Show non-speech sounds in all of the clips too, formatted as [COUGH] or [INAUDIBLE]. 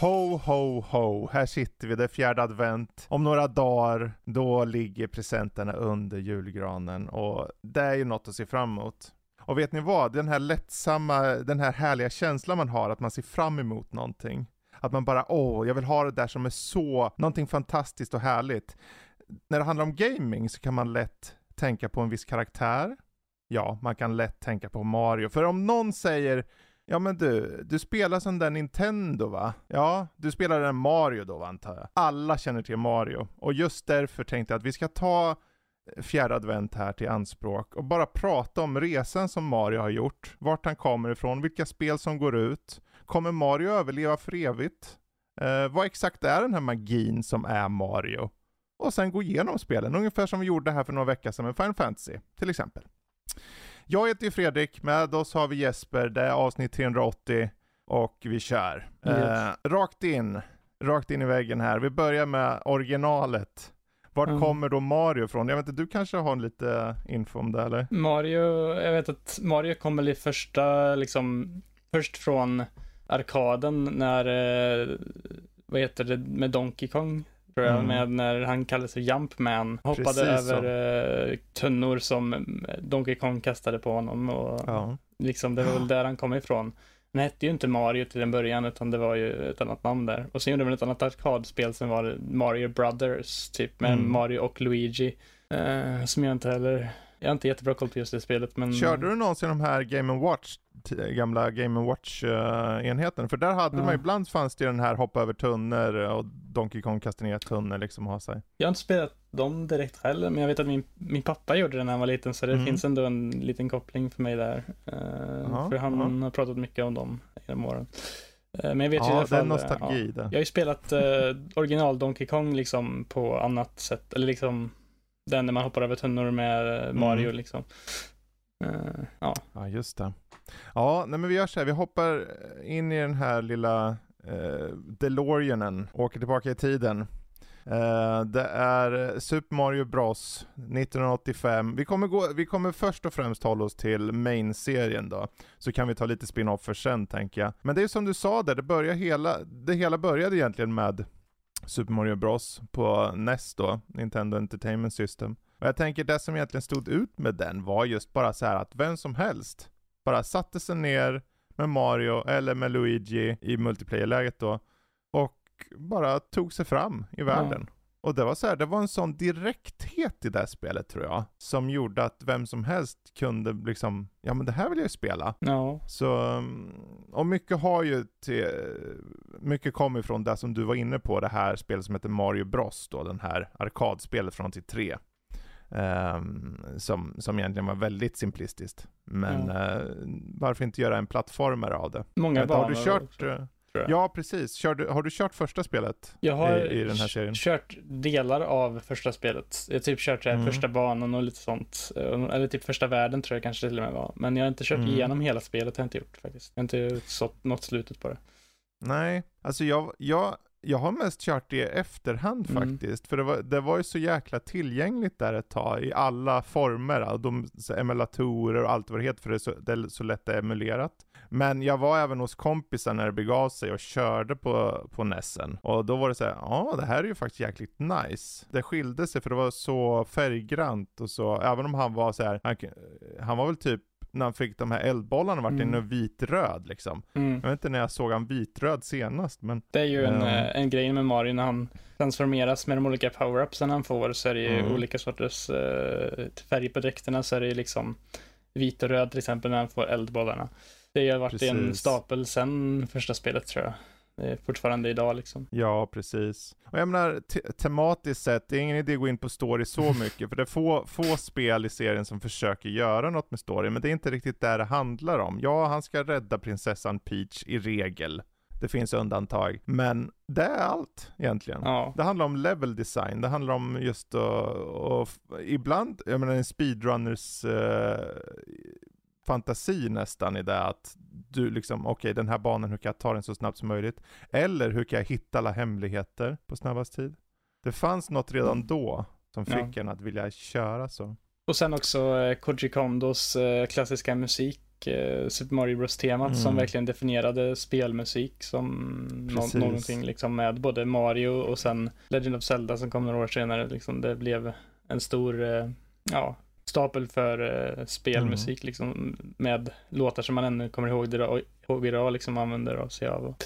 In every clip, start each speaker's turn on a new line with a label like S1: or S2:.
S1: Ho, ho, ho. Här sitter vi, det är fjärde advent. Om några dagar, då ligger presenterna under julgranen och det är ju något att se fram emot. Och vet ni vad? Den här lättsamma, den här härliga känslan man har att man ser fram emot någonting. Att man bara, åh, jag vill ha det där som är så, någonting fantastiskt och härligt. När det handlar om gaming så kan man lätt tänka på en viss karaktär. Ja, man kan lätt tänka på Mario. För om någon säger Ja men du, du spelar som den Nintendo va? Ja, du spelar den Mario då antar jag. Alla känner till Mario. Och just därför tänkte jag att vi ska ta eh, fjärde advent här till anspråk och bara prata om resan som Mario har gjort, vart han kommer ifrån, vilka spel som går ut. Kommer Mario överleva för evigt? Eh, vad exakt är den här magin som är Mario? Och sen gå igenom spelen, ungefär som vi gjorde här för några veckor sedan med Final Fantasy, till exempel. Jag heter ju Fredrik, med oss har vi Jesper, det är avsnitt 380 och vi kör. Yes. Eh, rakt in, rakt in i väggen här. Vi börjar med originalet. Vart mm. kommer då Mario ifrån? Jag vet inte, du kanske har lite info om det eller?
S2: Mario, jag vet att Mario kommer i första, liksom, först från arkaden när, eh, vad heter det, med Donkey Kong tror jag, mm. med när han kallade sig Jumpman. Hoppade Precis över uh, tunnor som Donkey Kong kastade på honom och ja. liksom det var väl där han kom ifrån. Han hette ju inte Mario till en början utan det var ju ett annat namn där. Och sen gjorde de ett annat arkadspel som var Mario Brothers, typ med mm. Mario och Luigi. Uh, som jag inte heller jag har inte jättebra koll på just det spelet men...
S1: Körde du någonsin de här Game Watch, gamla Game Watch uh, enheten? För där hade ja. man ibland fanns det den här hoppa över tunnor och Donkey Kong kasta ner tunnor liksom ha sig.
S2: Jag har inte spelat dem direkt själv men jag vet att min, min pappa gjorde det när han var liten så det mm. finns ändå en liten koppling för mig där. Uh, aha, för han aha. har pratat mycket om dem genom åren. Uh, men jag vet ja, ju i alla fall,
S1: det är nostalgi
S2: ja, Jag har ju spelat original Donkey Kong liksom på annat sätt, eller liksom den när man hoppar över tunnor med mm. Mario mm. liksom. Uh, ja.
S1: ja, just det. Ja, nej men vi gör så här, vi hoppar in i den här lilla uh, DeLoreanen, åker tillbaka i tiden. Uh, det är Super Mario Bros 1985. Vi kommer, gå, vi kommer först och främst hålla oss till main-serien då. Så kan vi ta lite spin-off för sen tänker jag. Men det är som du sa där, det, börjar hela, det hela började egentligen med Super Mario Bros på NES då, Nintendo Entertainment System. Och jag tänker det som egentligen stod ut med den var just bara så här att vem som helst bara satte sig ner med Mario eller med Luigi i multiplayer-läget då och bara tog sig fram i världen. Och det var så här, det var en sån direkthet i det här spelet tror jag, som gjorde att vem som helst kunde liksom, ja men det här vill jag ju spela.
S2: Ja.
S1: Så, mm, och mycket har ju till, mycket kommer ifrån det som du var inne på, det här spelet som heter Mario Bros då, den här arkadspelet från 83. Um, ehm, som, som egentligen var väldigt simplistiskt. Men mm. uh, varför inte göra en plattformare av det?
S2: Många banor.
S1: Har du kört, uh, Ja, precis. Körde, har du kört första spelet
S2: jag har
S1: i, i den här serien?
S2: kört delar av första spelet. Jag har typ kört mm. första banan och lite sånt. Eller typ första världen tror jag kanske till och med var. Men jag har inte kört mm. igenom hela spelet, har jag inte gjort faktiskt. Jag har inte sått, nått slutet på det.
S1: Nej, alltså jag, jag jag har mest kört det i efterhand mm. faktiskt. För det var, det var ju så jäkla tillgängligt där ett tag i alla former. De emulatorer och allt vad det heter för det är så, det är så lätt emulerat. Men jag var även hos kompisar när det begav sig och körde på, på Nessen. Och då var det så här, ja det här är ju faktiskt jäkligt nice. Det skilde sig för det var så färggrant och så, även om han var så här, han, han var väl typ när han fick de här eldbollarna vart mm. en vitröd liksom. Mm. Jag vet inte när jag såg han vitröd senast men.
S2: Det är ju en, um... en grej med Mario när han transformeras med de olika power-upsen han får så är det ju mm. olika sorters uh, färg på dräkterna så är det ju liksom vit och röd till exempel när han får eldbollarna. Det har varit Precis. en stapel sen första spelet tror jag. Det fortfarande idag liksom.
S1: Ja, precis. Och jag menar, te tematiskt sett, det är ingen idé att gå in på story så [LAUGHS] mycket, för det är få, få spel i serien som försöker göra något med story, men det är inte riktigt där det handlar om. Ja, han ska rädda prinsessan Peach i regel. Det finns undantag, men det är allt egentligen. Ja. Det handlar om level design, det handlar om just att, och, ibland, jag menar en speedrunners uh, fantasi nästan i det att du liksom, okej okay, den här banan, hur kan jag ta den så snabbt som möjligt? Eller hur kan jag hitta alla hemligheter på snabbast tid? Det fanns något redan då som fick ja. en att vilja köra så.
S2: Och sen också eh, Koji Kondos eh, klassiska musik eh, Super Mario Bros-temat
S1: Mm.
S2: som verkligen definierade spelmusik som
S1: Precis.
S2: någonting liksom med både Mario och sen Legend of Zelda som kom några år senare. Liksom, det blev en stor eh, ja, stapel för eh, spelmusik
S1: Mm.
S2: liksom med låtar som man ännu kommer ihåg idag, ihåg idag liksom använder och sig av. Och,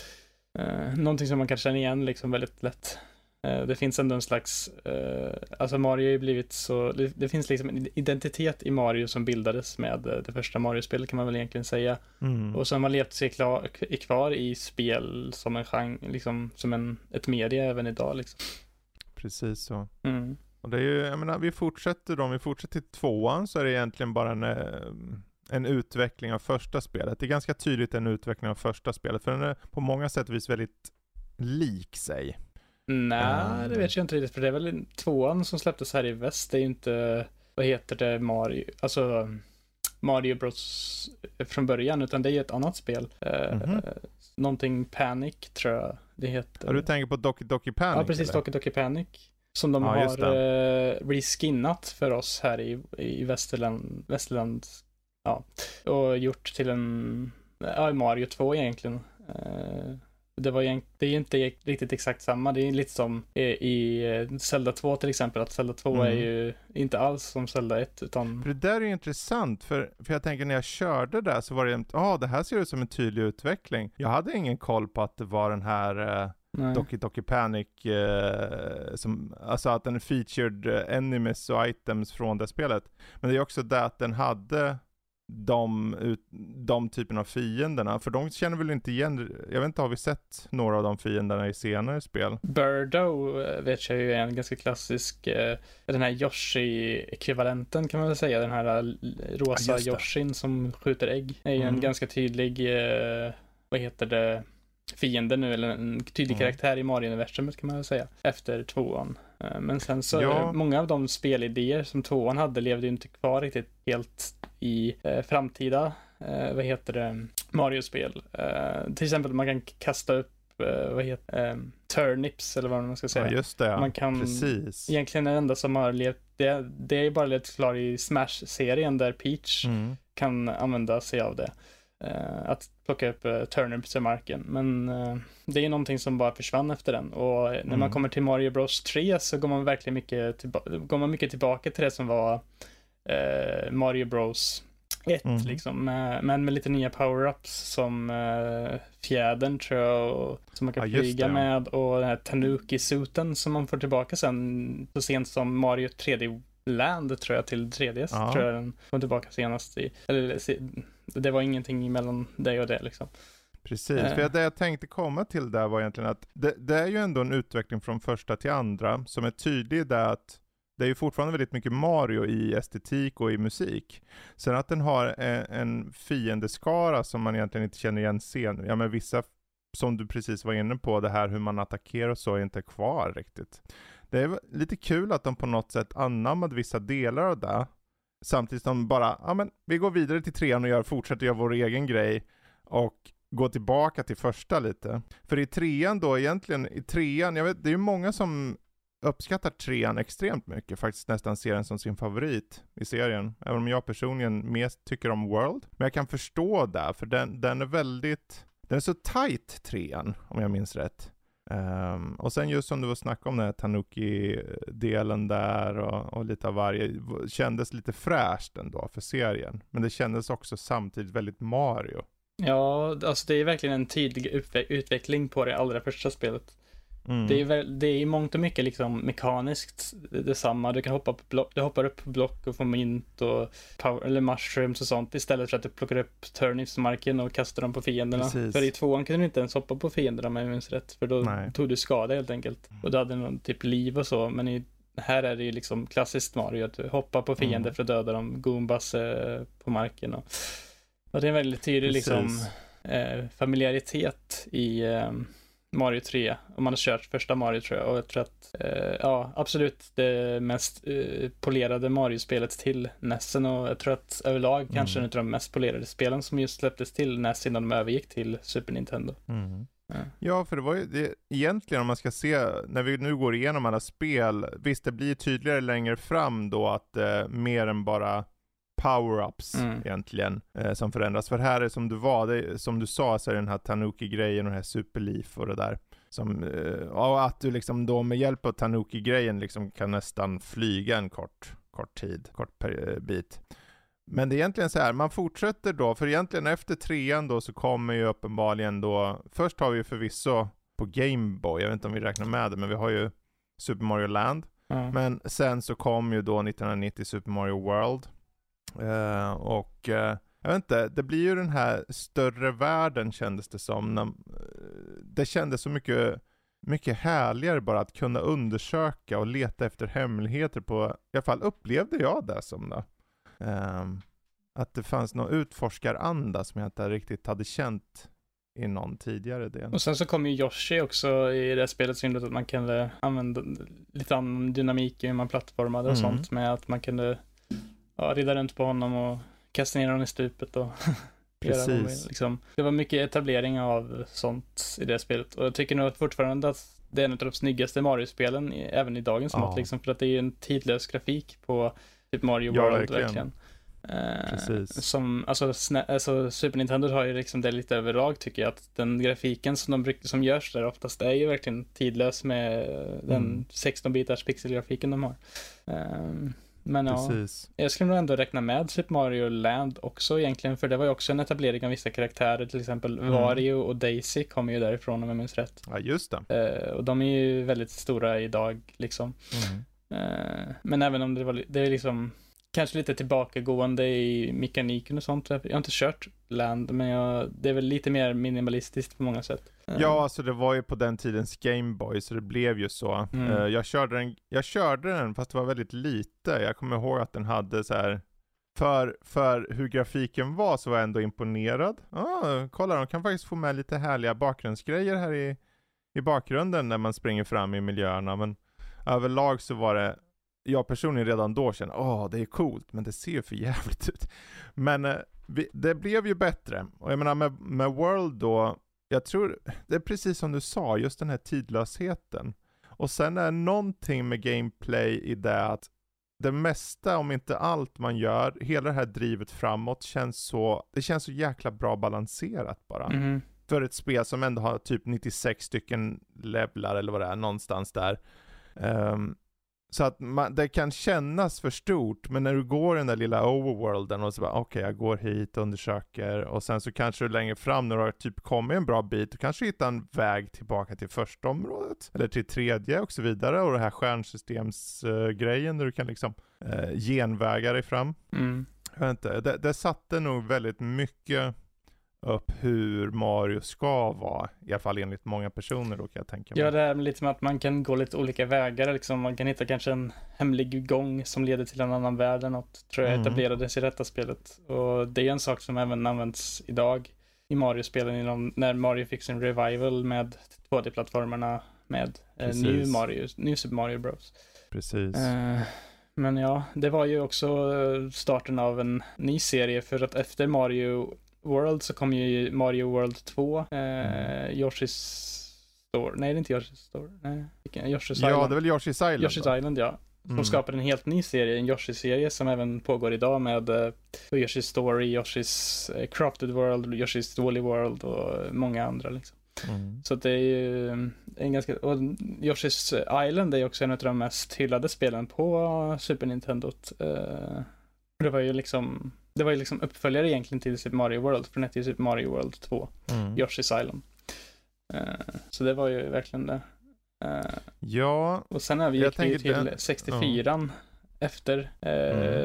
S2: eh, någonting som man kan känna igen liksom väldigt lätt. Eh, Det finns ändå en slags, eh, alltså Mario har ju blivit så, det, det finns liksom en identitet i Mario som bildades med eh, det första Mario-spelet kan man väl egentligen säga.
S1: Mm.
S2: Och som har levt sig klar, kvar i spel som en genre, liksom som en, ett media även idag liksom.
S1: Precis så.
S2: Mm.
S1: Och det är ju, jag menar, vi fortsätter då, om vi fortsätter till tvåan så är det egentligen bara en, eh, en utveckling av första spelet. Det är ganska tydligt en utveckling av första spelet, för den är på många sätt och vis väldigt lik sig.
S2: Nej,
S1: Mm.
S2: det vet jag inte riktigt, för det är väl tvåan som släpptes här i väst, det är ju inte, vad heter det, Mario, alltså Mario Bros från början, utan det är ju ett annat spel. Eh,
S1: Mhm.
S2: Någonting Panic tror jag det heter.
S1: Ja, du tänker på Doki Doki Panic?
S2: Ja, precis,
S1: eller?
S2: Doki Doki Panic. Som de
S1: Ja,
S2: har eh, reskinnat för oss här i, i Västerland, Västerland, ja, och gjort till en, ja, Mario 2 egentligen. Eh, det, var egent, det är inte riktigt exakt samma, det är lite som i, i eh, Zelda 2 till exempel, att Zelda 2 är
S1: Mm.
S2: ju inte alls som Zelda 1, utan
S1: För det där är ju intressant, för, för jag tänker när jag körde där så var det, ja ah, det här ser ut som en tydlig utveckling. Jag hade ingen koll på att det var den här eh,
S2: nej.
S1: Doki Doki Panic, eh, som, alltså att den featured eh, enemies och items från det spelet. Men det är också det att den hade de, ut, de typen av fienderna, för de känner väl inte igen, jag vet inte, har vi sett några av de fienderna i senare spel?
S2: Birdo eh, vet jag ju är en ganska klassisk, eh, den här Yoshi-ekvivalenten kan man väl säga, den här rosa
S1: det.
S2: Yoshin som skjuter ägg. är ju en
S1: Mm.
S2: ganska tydlig, eh, vad heter det, fiende nu, eller en tydlig
S1: Mm.
S2: karaktär i Mario-universumet kan man väl säga, efter tvåan. Eh, Men sen så,
S1: Ja.
S2: många av de spelidéer som tvåan hade levde ju inte kvar riktigt helt i eh, framtida, eh, vad heter det, Mario-spel. Eh, till exempel man kan kasta upp, eh, vad heter eh, turnips eller vad man ska säga.
S1: Ja just det,
S2: Man kan-
S1: precis.
S2: Egentligen det enda som har levt, det, det är bara levt klar i Smash-serien där Peach
S1: Mm.
S2: kan använda sig av det. Eh, att plocka upp uh, turnips i marken. Men eh, det är någonting som bara försvann efter den. Och när
S1: Mm.
S2: man kommer till Mario Bros 3 så går man verkligen mycket, går man mycket tillbaka till det som var eh, Mario Bros 1
S1: Mm.
S2: liksom. Men med lite nya power-ups som fjädern tror jag. Och, som man kan
S1: Ja,
S2: flyga
S1: det.
S2: med. Och den här Tanuki-suten som man får tillbaka sen så sent som Mario 3D Land tror jag till 3DS.
S1: Ja.
S2: Tror jag den kom tillbaka senast i. Eller, det var ingenting mellan det och det liksom.
S1: Precis,
S2: Eh.
S1: för det jag tänkte komma till där var egentligen att det, det är ju ändå en utveckling från första till andra som är tydlig där att det är ju fortfarande väldigt mycket Mario i estetik och i musik. Sen att den har en, en fiendeskara som man egentligen inte känner igen scen. Ja men vissa, som du precis var inne på, det här hur man attackerar och så är inte kvar riktigt. Det är lite kul att de på något sätt anammade vissa delar av det. Samtidigt som bara, ja men vi går vidare till trean och gör, fortsätter göra vår egen grej. Och gå tillbaka till första lite. För i trean då egentligen, i trean, jag vet, det är ju många som uppskattar trean extremt mycket, faktiskt nästan ser den som sin favorit i serien. Även om jag personligen mest tycker om World. Men jag kan förstå det, för den, den är väldigt, den är så tight trean, om jag minns rätt. Um, och sen just som du var snacka om den här Tanuki-delen där och, och lite av varje, kändes lite fräscht ändå för serien. Men det kändes också samtidigt väldigt Mario.
S2: Ja, alltså det är verkligen en tydlig utve- utveckling på det allra första spelet.
S1: Mm.
S2: Det är, väl, det är i mångt och mycket liksom mekaniskt detsamma. Du kan hoppa på block, du hoppar upp på block och får mint och power, eller mushrooms och sånt istället för att du plockar upp turnips i marken och kastar dem på fienderna.
S1: Precis.
S2: För i tvåan kunde du inte ens hoppa på fienderna om jag minns rätt. För då
S1: Nej.
S2: tog du skada helt enkelt. Och du hade någon typ liv och så. Men i, här är det ju liksom klassiskt Mario. Att du hoppar på fiender
S1: Mm.
S2: för att döda dem. Goombas eh, på marken. Och, och det är en väldigt tydlig liksom eh, familjaritet i eh, Mario 3. Om man har kört första Mario tror jag. Och jag tror att, eh, ja, absolut det mest eh, polerade Mario-spelet till NESen. Och jag tror att överlag kanske
S1: Mm.
S2: en av de mest polerade spelen som just släpptes till NES innan de övergick till Super Nintendo.
S1: Mm.
S2: Ja.
S1: Ja, för det var ju det, egentligen om man ska se, när vi nu går igenom alla spel, visst det blir tydligare längre fram då att eh, mer än bara power-ups
S2: Mm.
S1: egentligen eh, som förändras. För här är som du var, det, som du sa så är det den här Tanuki-grejen och det här Superleaf och det där. Som, eh, och att du liksom då med hjälp av Tanuki-grejen liksom kan nästan flyga en kort, kort tid, kort per, eh, bit. Men det är egentligen så här, man fortsätter då, för egentligen efter trean då så kommer ju uppenbarligen då, först har vi ju förvisso på Gameboy, jag vet inte om vi räknar med det, men vi har ju Super Mario Land.
S2: Ja.
S1: Men sen så kom ju då 1990 Super Mario World. Eh, och eh, jag vet inte, det blir ju den här större världen kändes det som. När, eh, det kändes så mycket, mycket härligare bara att kunna undersöka och leta efter hemligheter på, i alla fall upplevde jag det som då. Ehm, att det fanns någon utforskaranda som jag inte riktigt hade känt i någon tidigare del.
S2: Och sen så kom ju Yoshi också i det spelet gjorde att man kunde använda lite annan dynamik i hur man plattformade och
S1: Mm.
S2: sånt med att man kunde ja, rida runt på honom och kasta ner honom i stupet och [LAUGHS]
S1: Precis.
S2: liksom. Det var mycket etablering av sånt i det spelet och jag tycker nog fortfarande att det är en av de snyggaste Mario-spelen även i dagens
S1: Ja.
S2: mått liksom för att det är ju en tidlös grafik på typ Mario
S1: Ja,
S2: World
S1: verkligen.
S2: verkligen. Eh,
S1: Precis.
S2: Som, alltså, alltså Super Nintendo har ju liksom det lite överlag tycker jag att den grafiken som, de, som görs där oftast är ju verkligen tidlös med den
S1: Mm.
S2: 16-bitars pixelgrafiken de har. Ehm, men ja,
S1: Precis.
S2: jag skulle nog ändå räkna med Super Mario Land också egentligen, för det var ju också en etablering av vissa karaktärer, till exempel
S1: Mm.
S2: Wario och Daisy kommer ju därifrån om jag minns rätt.
S1: Ja, just det.
S2: Eh, och de är ju väldigt stora idag liksom.
S1: Mm.
S2: Eh, men även om det var, det är liksom kanske lite tillbakagående i mekaniken och sånt. Jag har inte kört Land, men jag, det är väl lite mer minimalistiskt på många sätt.
S1: Ja, alltså det var ju på den tidens Gameboy, så det blev ju så.
S2: Mm.
S1: Eh, jag, körde den, jag körde den fast det var väldigt lite. Jag kommer ihåg att den hade så här. För, för hur grafiken var så var jag ändå imponerad. Ah, kolla, de kan faktiskt få med lite härliga bakgrundsgrejer här i, i bakgrunden när man springer fram i miljöerna. Men överlag så var det, jag personligen redan då kände, åh det är coolt, men det ser ju för jävligt ut. Men eh, vi, det blev ju bättre. Och jag menar med, med World då, jag tror, det är precis som du sa, just den här tidlösheten. Och sen är någonting med gameplay i det att det mesta, om inte allt man gör, hela det här drivet framåt känns så, det känns så jäkla bra balanserat bara.
S2: mhm.
S1: För ett spel som ändå har typ 96 stycken levlar eller vad det är, någonstans där. Ehm, så att man, det kan kännas för stort, men när du går den där lilla overworlden och så bara okej, jag går hit och undersöker och sen så kanske du längre fram när du har typ kommit en bra bit, du kanske hittar en väg tillbaka till första området, eller till tredje och så vidare och det här stjärnsystemsgrejen där du kan liksom uh, genväga dig fram.
S2: mm.
S1: Jag vet inte, det, det satte nog väldigt mycket upp hur Mario ska vara. I alla fall enligt många personer då kan jag tänka mig.
S2: Ja, det är lite som att man kan gå lite olika vägar. Liksom. Man kan hitta kanske en hemlig gång som leder till en annan värld eller något. Tror jag
S1: Mm.
S2: etablerades i detta spelet. Och det är en sak som även används idag i Mario-spelen när Mario fick sin revival med 2D-plattformarna med eh. New Mario, New Super Mario Bros.
S1: Precis.
S2: Eh, men ja, det var ju också eh, starten av en ny serie för att efter Mario World så kom ju Mario World 2, eh,
S1: Mm.
S2: Yoshi's Store, nej det är inte Yoshi's Store, nej, Yoshi's
S1: ja,
S2: Island.
S1: det är väl Yoshi's Island
S2: Yoshi's
S1: då?
S2: Island ja. Som
S1: Mm.
S2: skapade en helt ny serie, en Yoshi-serie som även pågår idag med uh, Yoshi's Story, Yoshi's eh, Crafted World, Yoshi's Woolly World och många andra liksom.
S1: Mm.
S2: Så det är ju en ganska, och Yoshi's Island är ju också en av de mest hyllade spelen på Super Nintendo. Eh, Det var ju liksom, det var ju liksom uppföljare egentligen till Super Mario World, för den hette ju Super Mario World 2,
S1: Mm.
S2: Yoshi's Island. Eh, Så det var ju verkligen det. Eh,
S1: Ja,
S2: Och sen har vi
S1: Jag
S2: gick vi ju till
S1: den-
S2: 64 efter eh,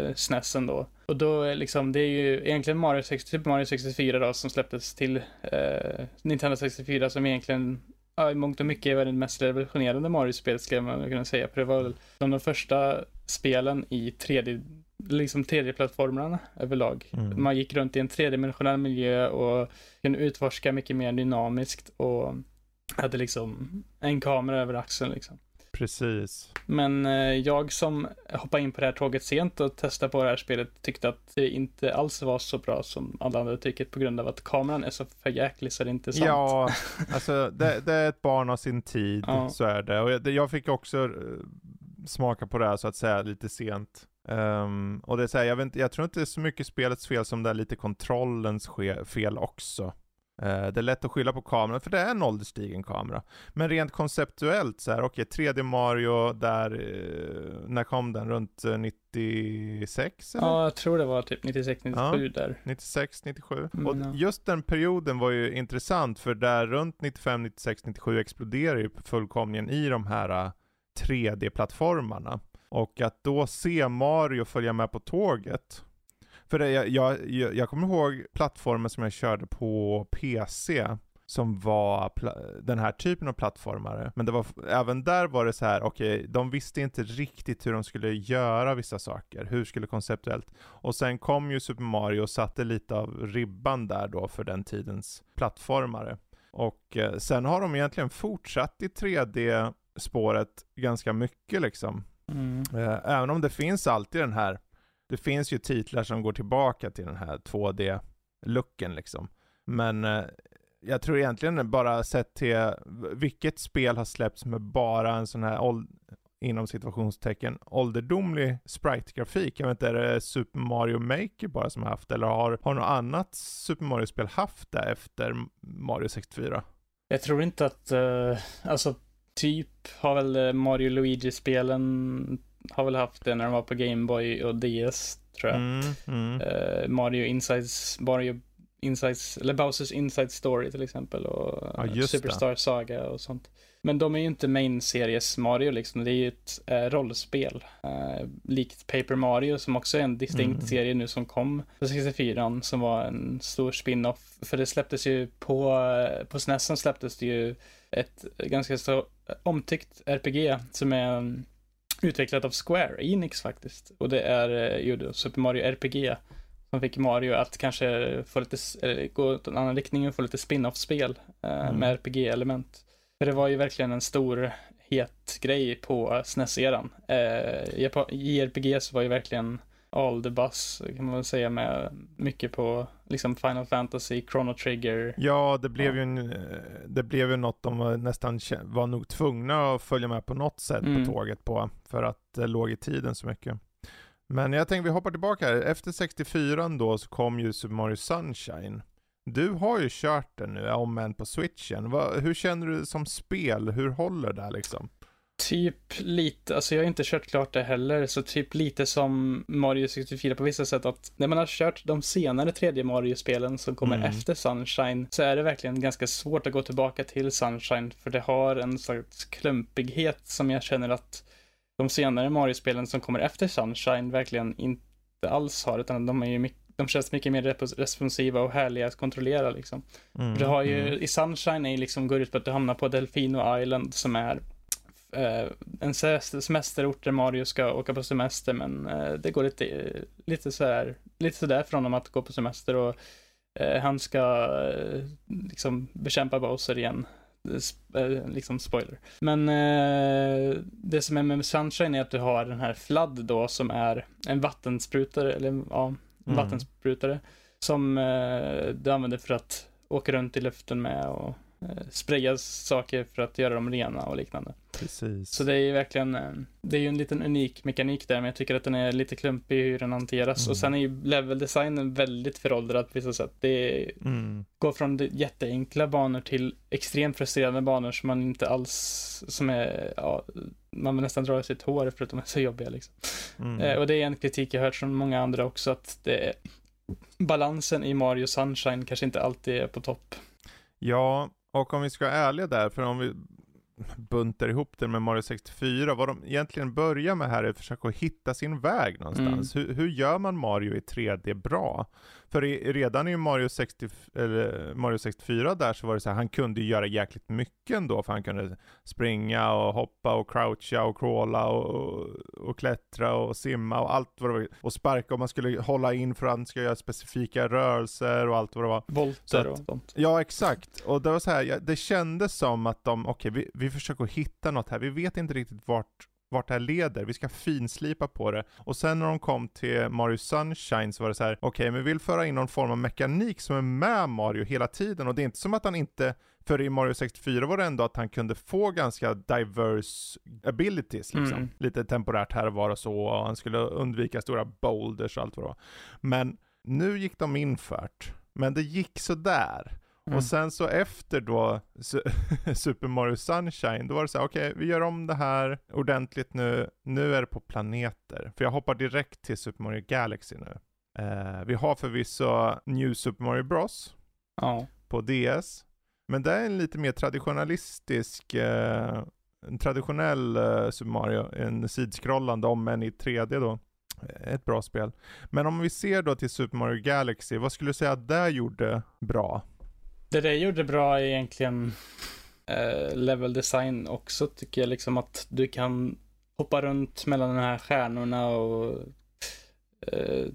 S1: Mm.
S2: SNESen då. Och då är liksom, det är ju egentligen Mario 60, Super Mario 64 då som släpptes till eh, Nintendo 64 som egentligen ja, i mångt och mycket var det mest revolutionerande Mario-spelet skulle man kunna säga. För det var väl de, de första spelen i 3D, liksom 3D-plattformarna överlag.
S1: Mm.
S2: Man gick runt i en tredimensionell miljö och kunde utforska mycket mer dynamiskt och hade liksom en kamera över axeln liksom.
S1: precis.
S2: Men eh, jag som hoppade in på det här tåget sent och testade på det här spelet tyckte att det inte alls var så bra som alla andra tycker på grund av att kameran är så förjäklig så det är inte sant.
S1: Ja, [LAUGHS] alltså det, det är ett barn av sin tid,
S2: Ja.
S1: så är det. Och jag, jag fick också eh, smaka på det här så att säga lite sent. Um, och det är så här, jag, vet inte, jag tror inte det är så mycket spelets fel som det är lite kontrollens fel också. Uh, det är lätt att skylla på kameran, för det är en ålderstigen kamera. Men rent konceptuellt så här, okej, okay, 3D Mario där, uh, när kom den? Runt 96 eller?
S2: Ja, jag tror det var typ 96, 97 ja, där.
S1: 96, 97. Mm, och ja. just den perioden var ju intressant, för där runt 95, 96, 97 exploderar ju fullkomligen i de här 3D-plattformarna. Och att då se Mario följa med på tåget. För det, jag, jag, jag kommer ihåg plattformen som jag körde på PC som var den här typen av plattformare. Men det var, även där var det så här, okej, okay, de visste inte riktigt hur de skulle göra vissa saker. Hur skulle konceptuellt? Och sen kom ju Super Mario och satte lite av ribban där då för den tidens plattformare. Och eh, sen har de egentligen fortsatt i 3D-spåret ganska mycket liksom. Mm. Eh, även om det finns alltid den här, det finns ju titlar som går tillbaka till den här 2D-looken liksom. Men eh, jag tror egentligen bara sett till vilket spel har släppts med bara en sån här inom situationstecken ålderdomlig sprite-grafik. Jag vet inte, är det Super Mario Maker bara som har haft eller har, har något annat Super Mario-spel haft det efter Mario 64?
S2: Jag tror inte att, uh, alltså typ har väl eh, Mario Luigi-spelen har väl haft det när de var på Gameboy och DS tror jag. Mm, mm. Uh, Mario Insides, Mario Insides, eller Bowsers Inside Story till exempel och ja, Superstar det. Saga och sånt. Men de är ju inte main-series Mario liksom, det är ju ett äh, rollspel. Äh, likt Paper Mario som också är en distinkt mm. serie nu som kom på 64 som var en stor spin-off. För det släpptes ju på, på SNESen släpptes det ju ett ganska så omtyckt RPG som är utvecklat av Square Enix faktiskt. Och det är eh, ju Super Mario RPG som fick Mario att kanske få lite, gå åt en annan riktning och få lite spin-off-spel eh, mm. med RPG-element. För det var ju verkligen en stor het grej på SNES-eran. Eh, JRPGs var ju verkligen all the buzz kan man väl säga med mycket på liksom Final Fantasy, Chrono Trigger.
S1: Ja, det blev ja. ju en, det blev ju något de var nästan var nog tvungna att följa med på något sätt mm. på tåget på för att det låg i tiden så mycket. Men jag tänkte vi hoppar tillbaka här. Efter 64 då så kom ju Super Mario Sunshine. Du har ju kört den nu, om än på switchen. Va, hur känner du som spel? Hur håller det liksom?
S2: Typ lite, alltså jag har inte kört klart det heller, så typ lite som Mario 64 på vissa sätt att när man har kört de senare tredje Mario-spelen som kommer mm. efter Sunshine så är det verkligen ganska svårt att gå tillbaka till Sunshine för det har en sorts klumpighet som jag känner att de senare Mario-spelen som kommer efter Sunshine verkligen inte alls har, utan de är ju mycket de känns mycket mer responsiva och härliga att kontrollera liksom. Mm, du har ju, mm. i Sunshine är liksom, går ut på att du hamnar på Delfino Island som är eh, en semesterort där Mario ska åka på semester men eh, det går lite, lite sådär, lite sådär för honom att gå på semester och eh, han ska eh, liksom bekämpa Bowser igen. Eh, liksom spoiler. Men eh, det som är med Sunshine är att du har den här Flood då som är en vattenspruta eller ja, en mm. vattensprutare. Som du använder för att åka runt i luften med och spraya saker för att göra dem rena och liknande.
S1: Precis.
S2: Så det är ju verkligen, eh, det är ju en liten unik mekanik där, men jag tycker att den är lite klumpig hur den hanteras. Mm. Och sen är ju leveldesignen väldigt föråldrad på vissa sätt. Det mm. går från jätteenkla banor till extremt frustrerande banor som man inte alls, som är, ja, man vill nästan dra sitt hår för att de är så jobbiga liksom. Mm. Eh, och det är en kritik jag hört från många andra också, att det balansen i Mario Sunshine kanske inte alltid är på topp.
S1: Ja, och om vi ska vara ärliga där, för om vi buntar ihop det med Mario 64. Vad de egentligen börjar med här är att försöka hitta sin väg någonstans. Mm. Hur, hur, gör man Mario i 3D bra? För redan i Mario, 60, eller Mario 64 där så var det så här, han kunde göra jäkligt mycket ändå, för han kunde springa och hoppa och croucha och crawla och, och klättra och simma och allt vad det var. Och sparka och man skulle hålla in för att han ska göra specifika rörelser och allt vad det var.
S2: Volter och sånt.
S1: Ja, exakt. Och det var så här, det kändes som att de, okej, okay, vi, vi försöker hitta något här. Vi vet inte riktigt vart vart det här leder, vi ska finslipa på det. Och sen när de kom till Mario Sunshine så var det så här: okej okay, men vi vill föra in någon form av mekanik som är med Mario hela tiden och det är inte som att han inte för i Mario 64 var det ändå att han kunde få ganska diverse abilities liksom. Mm. Lite temporärt här och var och så, och han skulle undvika stora boulders och allt vad det var. Men nu gick de infört, men det gick sådär. Mm. Och sen så efter då [LAUGHS] Super Mario Sunshine, då var det så här: okej okay, vi gör om det här ordentligt nu, nu är det på planeter. För jag hoppar direkt till Super Mario Galaxy nu. Eh, vi har förvisso New Super Mario Bros.
S2: Ja.
S1: På DS. Men det är en lite mer traditionalistisk, eh, en traditionell eh, Super Mario, en sidskrollande om än i 3D då. Ett bra spel. Men om vi ser då till Super Mario Galaxy, vad skulle du säga att det gjorde bra?
S2: Det det gjorde bra är egentligen eh, level design också tycker jag liksom att du kan hoppa runt mellan de här stjärnorna och eh,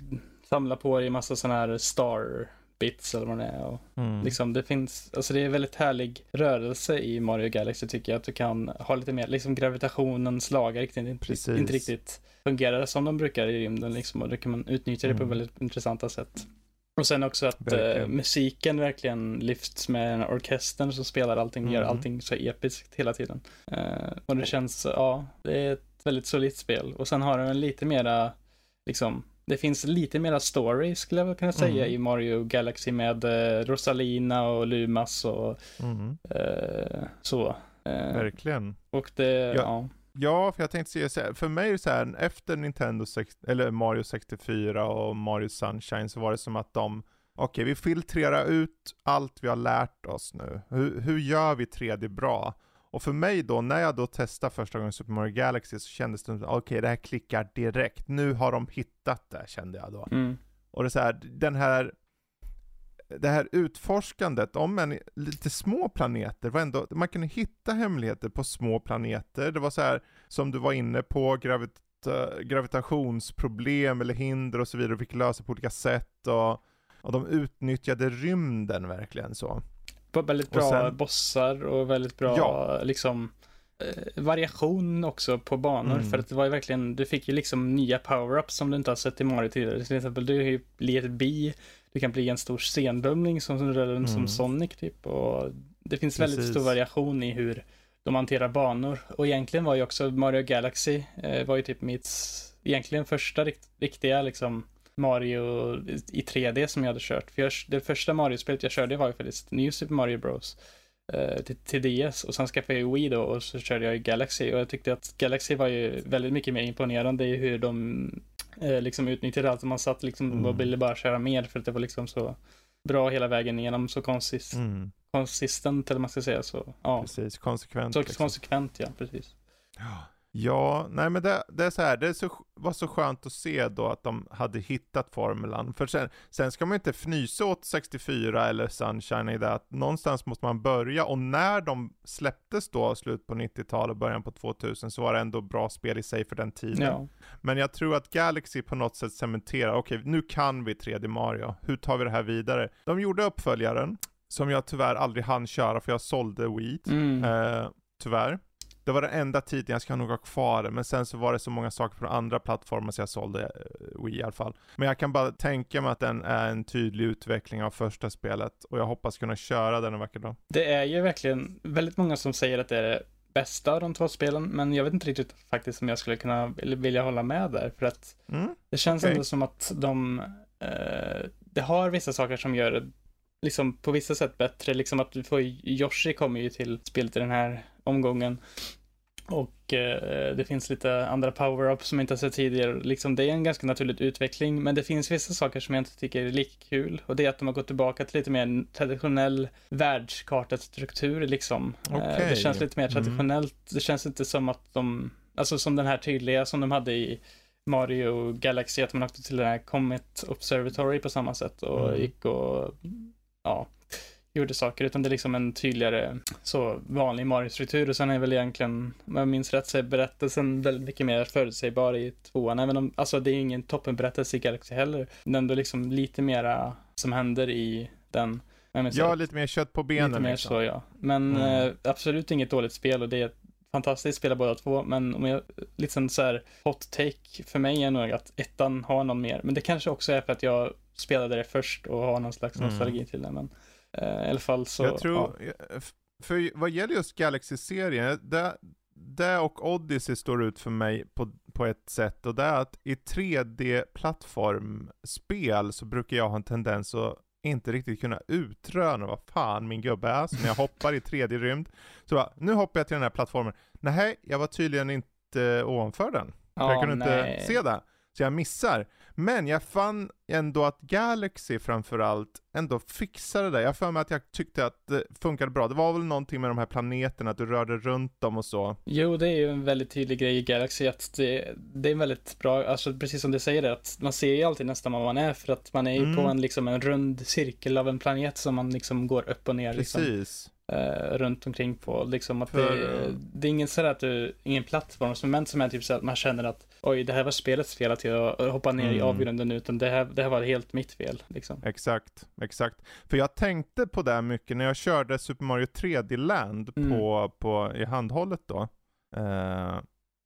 S2: samla på dig massa sådana här star bits eller vad det är. Och mm. liksom det finns, alltså det är väldigt härlig rörelse i Mario Galaxy tycker jag. Att du kan ha lite mer, liksom gravitationens lagar riktigt, inte, inte riktigt fungerar som de brukar i rymden liksom. Och då kan man utnyttja det mm. på väldigt intressanta sätt. Och sen också att eh, musiken verkligen lyfts med den orkestern som spelar allting, mm. gör allting så episkt hela tiden. Eh, och det känns, ja, det är ett väldigt solitt spel. Och sen har den lite mera, liksom, det finns lite mera story skulle jag kunna säga mm. i Mario Galaxy med eh, Rosalina och Lumas och mm. eh, så.
S1: Eh, Verkligen.
S2: Och det, ja. ja.
S1: Ja, för jag tänkte säga så här, för mig så här, efter Nintendo 6, eller Mario 64 och Mario Sunshine så var det som att de, okej okay, vi filtrerar ut allt vi har lärt oss nu. Hur, hur gör vi 3D bra? Och för mig då, när jag då testade första gången Super Mario Galaxy så kändes det som, okej okay, det här klickar direkt. Nu har de hittat det, kände jag då.
S2: Mm.
S1: Och det är så här, den här, det här utforskandet om en lite små planeter var ändå, man kunde hitta hemligheter på små planeter. Det var så här, som du var inne på, gravit, gravitationsproblem eller hinder och så vidare, och fick lösa på olika sätt och, och de utnyttjade rymden verkligen så
S2: väldigt bra sen, bossar och väldigt bra ja. liksom eh, variation också på banor. Mm. För att det var ju verkligen, du fick ju liksom nya power-ups som du inte har sett i Mario tidigare. Till exempel, du kan ju bli ett bi, du kan bli en stor scenbumling som, mm. som Sonic typ. Och det finns Precis. väldigt stor variation i hur de hanterar banor. Och egentligen var ju också Mario Galaxy, eh, var ju typ mitt, egentligen första rikt, riktiga liksom Mario i 3D som jag hade kört. För jag, det första Mario-spelet jag körde var ju faktiskt New Super Mario Bros. Eh, till, till, DS och sen skaffade jag Wii då och så körde jag i Galaxy och jag tyckte att Galaxy var ju väldigt mycket mer imponerande i hur de eh, liksom utnyttjade allt. Man satt liksom mm. och ville bara köra mer för att det var liksom så bra hela vägen igenom, så konsist, mm. konsistent eller man ska säga så. Ja.
S1: Precis, konsekvent.
S2: Så liksom. konsekvent, ja, precis.
S1: Ja. Ja, nej men det, det är så här, det så, var så skönt att se då att de hade hittat formulan. För sen, sen ska man inte fnysa åt 64 eller Sunshine i det att någonstans måste man börja och när de släpptes då slut på 90-talet och början på 2000 så var det ändå bra spel i sig för den tiden. Ja. Men jag tror att Galaxy på något sätt cementerar, okej okay, nu kan vi 3D Mario, hur tar vi det här vidare? De gjorde uppföljaren, som jag tyvärr aldrig hann köra för jag sålde Wii, mm. eh, tyvärr. Det var den enda titeln, jag ska nog ha kvar men sen så var det så många saker på andra plattformar så jag sålde uh, Wii i alla fall. Men jag kan bara tänka mig att den är en tydlig utveckling av första spelet och jag hoppas kunna köra den en vacker dag.
S2: Det är ju verkligen väldigt många som säger att det är det bästa av de två spelen, men jag vet inte riktigt faktiskt om jag skulle kunna vilja hålla med där, för att mm, det känns okay. ändå som att de, uh, det har vissa saker som gör det liksom på vissa sätt bättre, liksom att du får, Yoshi kommer ju till spelet i den här omgången och eh, det finns lite andra power-ups som jag inte har sett tidigare. Liksom, det är en ganska naturlig utveckling, men det finns vissa saker som jag inte tycker är lika kul. Och det är att de har gått tillbaka till lite mer traditionell världskartestruktur liksom. Okay. Eh, det känns lite mer mm. traditionellt. Mm. Det känns inte som att de, alltså som den här tydliga som de hade i Mario Galaxy, att man åkte till den här Comet Observatory på samma sätt och mm. gick och, ja gjorde saker, utan det är liksom en tydligare så vanlig Mario-struktur och sen är väl egentligen, om jag minns rätt, så är berättelsen väldigt mycket mer förutsägbar i tvåan, även om, alltså det är ingen toppenberättelse i Galaxy heller, men ändå liksom lite mera som händer i den.
S1: Ja, lite mer kött på benen.
S2: Lite mer
S1: liksom.
S2: så, ja. Men mm. eh, absolut inget dåligt spel och det är fantastiskt, spela båda två, men om jag, liksom så här hot take för mig är nog att ettan har någon mer, men det kanske också är för att jag spelade det först och har någon slags
S1: Mm.
S2: nostalgi till det, men i alla fall så,
S1: jag tror,
S2: ja.
S1: för vad gäller just Galaxy-serien, det, det och Odyssey står ut för mig på, på ett sätt och det är att i 3D-plattformspel så brukar jag ha en tendens att inte riktigt kunna utröna vad fan min gubbe är, så när jag [LAUGHS] hoppar i 3D-rymd, så bara, nu hoppar jag till den här plattformen. Nej, jag var tydligen inte ovanför den. För jag
S2: Ja,
S1: kunde
S2: nej.
S1: inte se det. Så jag missar. Men jag fann ändå att Galaxy framförallt ändå fixade det. Jag för mig att jag tyckte att det funkade bra. Det var väl någonting med de här planeterna, att du rörde runt dem och så.
S2: Jo, det är ju en väldigt tydlig grej i Galaxy att det, det är väldigt bra, alltså precis som du säger det, att man ser ju alltid nästan vad man är för att man är ju
S1: Mm.
S2: på en liksom en rund cirkel av en planet som man liksom går upp och ner liksom,
S1: Precis.
S2: Eh, runt omkring på. Liksom att
S1: För-
S2: det, det är ingen sådär att du, ingen plattformsmoment som är typ så att man känner att oj, det här var spelets fel att jag hoppar ner i
S1: Mm.
S2: avgrunden utan det här, det här var helt mitt fel liksom.
S1: Exakt, exakt. För jag tänkte på det mycket när jag körde Super Mario 3D Land
S2: Mm.
S1: på, på, i handhållet då. Eh,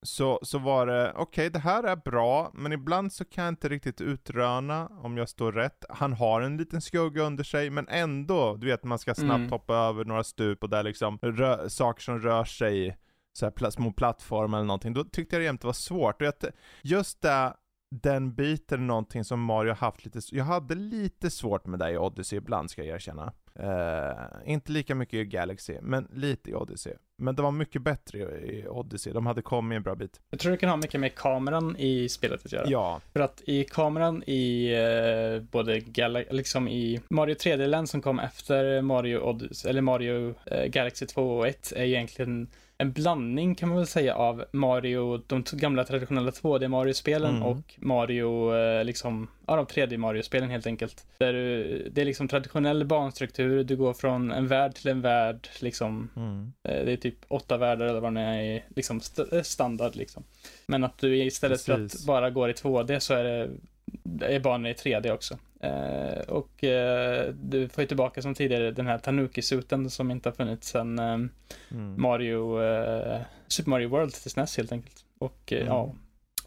S1: så, så var det, okej det här är bra, men ibland så kan jag inte riktigt utröna om jag står rätt. Han har en liten skugga under sig, men ändå, du vet man ska snabbt
S2: Mm.
S1: hoppa över några stup och där liksom rö- saker som rör sig, så här pla- små plattformar eller någonting. Då tyckte jag det jämt var svårt. Och jag, just det, den biten är någonting som Mario haft lite, jag hade lite svårt med det i Odyssey ibland ska jag erkänna. Eh, inte lika mycket i Galaxy, men lite i Odyssey. Men det var mycket bättre i i Odyssey, de hade kommit en bra bit.
S2: Jag tror det kan ha mycket med kameran i spelet att göra.
S1: Ja,
S2: För att i kameran i eh, både Gal- liksom i Mario 3D Land som kom efter Mario Odyssey, eller Mario eh, Galaxy 2 och 1 är egentligen en blandning kan man väl säga av Mario, de gamla traditionella 2D-Mario-spelen
S1: Mm.
S2: och Mario, eh, liksom, ja de 3D-Mario-spelen helt enkelt. Där du, det är liksom traditionell banstruktur, du går från en värld till en värld, liksom
S1: mm.
S2: Eh, Det är typ åtta världar eller vad det är liksom st- eh, standard liksom. Men att du istället för
S1: Precis.
S2: att bara går i 2D så är det är banor i 3D också. Eh, och eh, du får ju tillbaka som tidigare den här Tanuki-suten som inte har funnits sedan eh,
S1: Mm.
S2: Mario, eh, Super Mario World till SNES helt enkelt. Och eh,
S1: Mm.
S2: ja,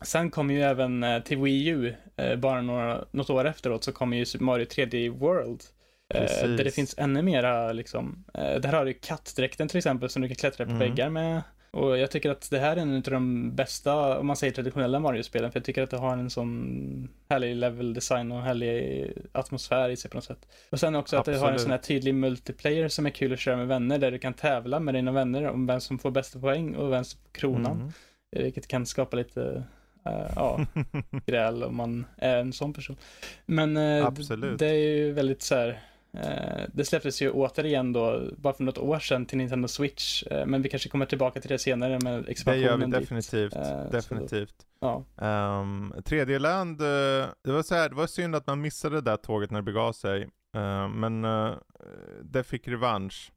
S2: sen kom ju även eh, till Wii U, bara några, något år efteråt, så kom ju Super Mario 3D World. Där det finns ännu mera liksom, där har du kattdräkten till exempel som du kan klättra på
S1: Mm.
S2: väggar med. Och jag tycker att det här är en av de bästa, om man säger traditionella Mario-spelen, för jag tycker att det har en sån härlig level design och härlig atmosfär i sig på något sätt. Och sen också att det har en
S1: Absolut.
S2: sån här tydlig multiplayer som är kul att köra med vänner, där du kan tävla med dina vänner om vem som får bästa poäng och vem som får kronan.
S1: Mm.
S2: Eh, Vilket kan skapa lite, eh, ja, [LAUGHS] gräl om man är en sån person. Men
S1: Absolut.
S2: det är ju väldigt så här, det släpptes ju återigen då, bara för något år sedan till Nintendo Switch, eh, men vi kanske kommer tillbaka till det senare med
S1: Det
S2: expansionen
S1: gör vi
S2: dit.
S1: definitivt.
S2: Eh,
S1: definitivt.
S2: Ja,
S1: Um, 3D-land, eh, det var så här, det var synd att man missade det där tåget när det begav sig. Eh, men eh, det fick revansch.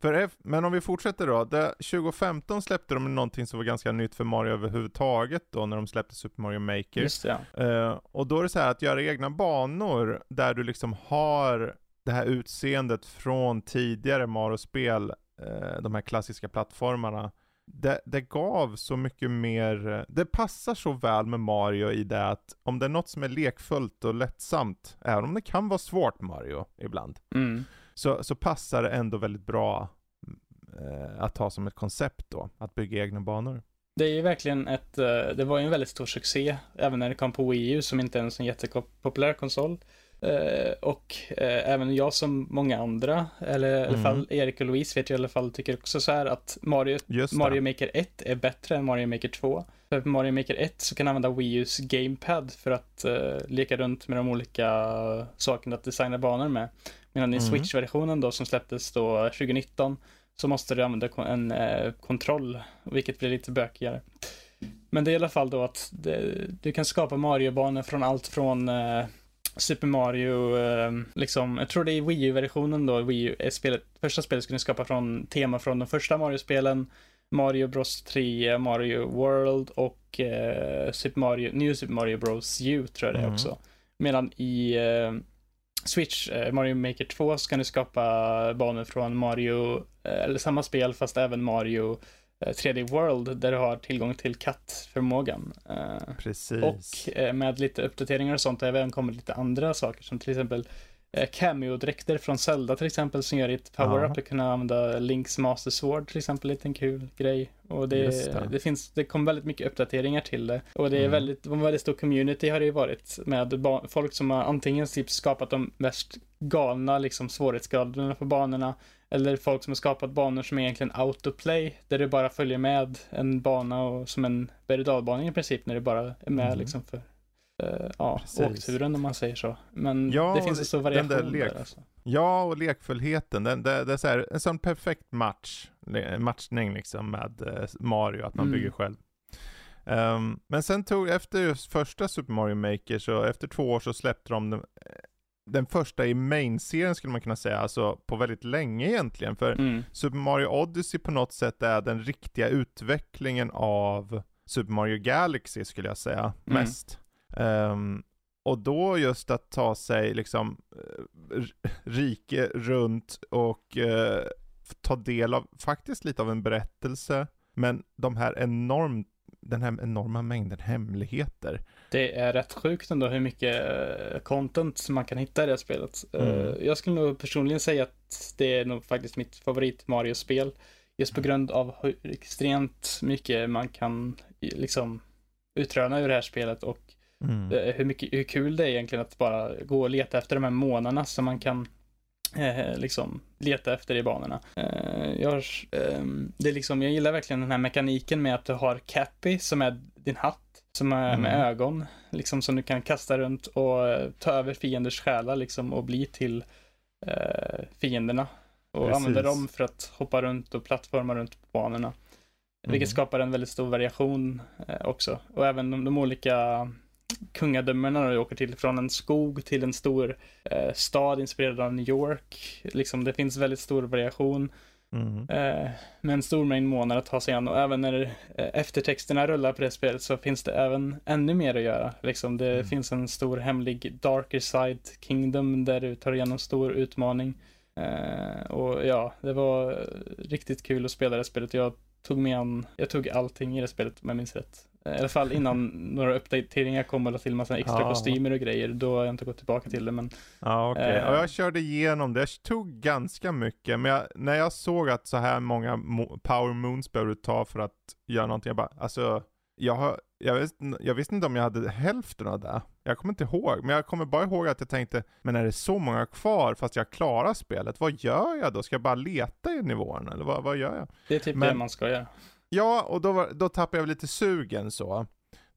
S1: För, men om vi fortsätter då. Det, 2015 släppte de någonting som var ganska nytt för Mario överhuvudtaget då när de släppte Super Mario Maker.
S2: just det. Ja.
S1: Eh, och då är det så här att göra egna banor där du liksom har det här utseendet från tidigare Mario-spel, eh, de här klassiska plattformarna. Det, det gav så mycket mer, eh, det passar så väl med Mario i det att om det är något som är lekfullt och lättsamt, även om det kan vara svårt Mario ibland,
S2: Mm.
S1: så, så passar det ändå väldigt bra eh, att ha som ett koncept då, att bygga egna banor.
S2: Det är ju verkligen ett, eh, det var ju en väldigt stor succé, även när det kom på Wii U som inte är en jättepopulär konsol. Eh, och eh, även jag som många andra, eller i alla
S1: Mm.
S2: fall Erik och Louise vet jag i alla fall, tycker också så här att Mario, Mario. Maker 1 är bättre än Mario Maker 2. För Mario Maker 1 så kan du använda Wii U's Gamepad för att eh, leka runt med de olika sakerna att designa banor med. Medan i
S1: Mm.
S2: Switch-versionen då som släpptes då 2019 så måste du använda en kontroll, vilket blir lite bökigare. Men det är i alla fall då att det, du kan skapa Mario-banor från allt från Super Mario, eh, liksom, jag tror det är i Wii U-versionen då, Wii U, är spelet, första spelet skulle skapa från tema från de första Mario-spelen, Mario Bros 3, Mario World och eh, Super Mario, New Super Mario Bros U tror jag det är
S1: Mm.
S2: också. Medan i eh, Switch, eh, Mario Maker 2, så kan du skapa banor från Mario, eh, eller samma spel fast även Mario 3D World där du har tillgång till kattförmågan. Eh,
S1: Precis.
S2: och eh, med lite uppdateringar och sånt har även kommit lite andra saker som till exempel eh, cameo-dräkter från Zelda till exempel som gör ditt power-up att kunna använda Links Master Sword till exempel, lite en kul grej. Och det,
S1: det.
S2: det. finns, det kom väldigt mycket uppdateringar till det. Och det är
S1: Mm.
S2: väldigt, en väldigt stor community har det ju varit med folk som har antingen typ skapat de mest galna liksom svårighetsgraderna på banorna eller folk som har skapat banor som är egentligen autoplay, där du bara följer med en bana och som en berg och i princip, när du bara är med
S1: Mhm.
S2: liksom för eh, ja,
S1: Precis.
S2: åkturen om man säger så. Men
S1: Ja,
S2: det finns en stor variation
S1: där
S2: där,
S1: lek-
S2: alltså.
S1: Ja, och lekfullheten. Den, det, det är så här, en sån perfekt match, matchning liksom med eh, Mario, att man
S2: Mm.
S1: bygger själv. Ehm, men sen tog, efter första Super Mario Maker, så efter två år så släppte de den, första i main-serien skulle man kunna säga, alltså på väldigt länge egentligen. För
S2: Mm.
S1: Super Mario Odyssey på något sätt är den riktiga utvecklingen av Super Mario Galaxy skulle jag säga,
S2: Mm.
S1: mest. Ehm, och då just att ta sig liksom eh, rike runt och f- ta del av faktiskt lite av en berättelse, men de här enormt den här enorma mängden hemligheter.
S2: Det är rätt sjukt ändå hur mycket eh, content som man kan hitta i det här spelet. Eh,
S1: Mm.
S2: Jag skulle nog personligen säga att det är nog faktiskt mitt favorit Mario-spel. Just på grund av hur extremt mycket man kan liksom utröna ur det här spelet och
S1: Mm.
S2: eh, hur, mycket, hur kul det är egentligen att bara gå och leta efter de här månaderna som man kan eh, liksom leta efter i banorna. Eh, jag, ehm, det är liksom, jag gillar verkligen den här mekaniken med att du har Cappy som är din hatt som är med
S1: Mm.
S2: ögon, liksom som du kan kasta runt och eh, ta över fienders själar liksom och bli till eh, fienderna. Och
S1: Precis.
S2: använda dem för att hoppa runt och plattforma runt på banorna. Vilket
S1: Mm.
S2: skapar en väldigt stor variation eh, också. Och även de, de olika kungadömena du åker till, från en skog till en stor eh, stad inspirerad av New York. Liksom, det finns väldigt stor variation.
S1: Mm.
S2: Eh, med en stor mängd månader att ta sig an och även när eh, eftertexterna rullar på det spelet så finns det även ännu mer att göra. Liksom, det
S1: Mm.
S2: finns en stor hemlig Darker Side Kingdom där du tar igenom stor utmaning. Eh, och ja, det var riktigt kul att spela det spelet. Jag tog med an, jag tog allting i det spelet om jag minns rätt. I alla fall innan [LAUGHS] några uppdateringar kom och la till massa extra
S1: Ja.
S2: kostymer och grejer. Då har jag inte gått tillbaka till det men
S1: Ja okej,
S2: Eh.
S1: och jag körde igenom det, jag tog ganska mycket, men jag, när jag såg att så här många mo- power moons behöver du ta för att göra någonting, jag bara, alltså, jag, har, jag, visste, jag visste inte om jag hade hälften av det. Jag kommer inte ihåg, men jag kommer bara ihåg att jag tänkte, men är det så många kvar fast jag klarar spelet, vad gör jag då? Ska jag bara leta i nivåerna, eller vad, vad gör jag?
S2: det är typ
S1: Men-
S2: det man ska göra.
S1: Ja, och då, var, då tappade jag lite sugen så.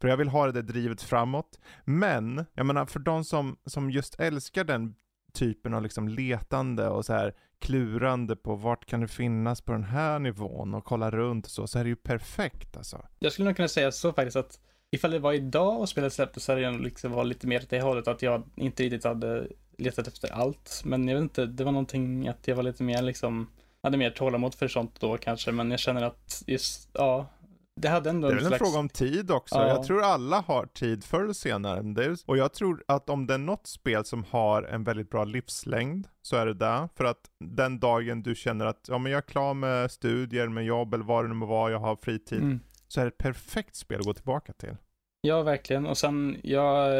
S1: För jag vill ha det där drivet framåt. Men, jag menar för de som, som just älskar den typen av liksom letande och så här klurande på vart kan det finnas på den här nivån och kolla runt och så, så är det ju perfekt alltså.
S2: Jag skulle nog kunna säga så faktiskt att ifall det var idag och spelet släpptes så hade jag liksom varit lite mer åt det hållet att jag inte riktigt hade letat efter allt. Men jag vet inte, det var någonting att jag var lite mer liksom, hade mer tålamod för sånt då kanske, men jag känner att just, ja, det hade ändå
S1: Det är väl en
S2: slags...
S1: fråga om tid också.
S2: Ja.
S1: Jag tror alla har tid förr eller senare. Och jag tror att om det är något spel som har en väldigt bra livslängd så är det där. För att den dagen du känner att ja, men jag är klar med studier, med jobb eller vad det nu må vara, jag har fritid.
S2: Mm.
S1: Så är det ett perfekt spel att gå tillbaka till.
S2: Ja, verkligen. Och sen, jag,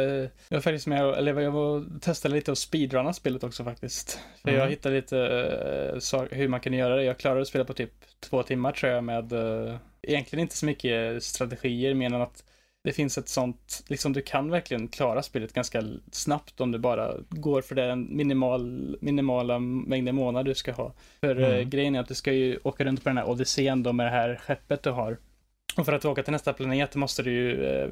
S2: jag faktiskt med eller jag var testade lite och speedrunna spelet också faktiskt. För
S1: Mm.
S2: jag hittade lite uh, så, hur man kan göra det. Jag klarade att spela på typ två timmar tror jag med uh, egentligen inte så mycket strategier mer än att det finns ett sånt, liksom du kan verkligen klara spelet ganska snabbt om du bara går för den minimal, minimala mängden månader du ska ha. För eh,
S1: Mm.
S2: grejen är att du ska ju åka runt på den här odyssén då med det här skeppet du har. Och för att åka till nästa planet måste du ju eh,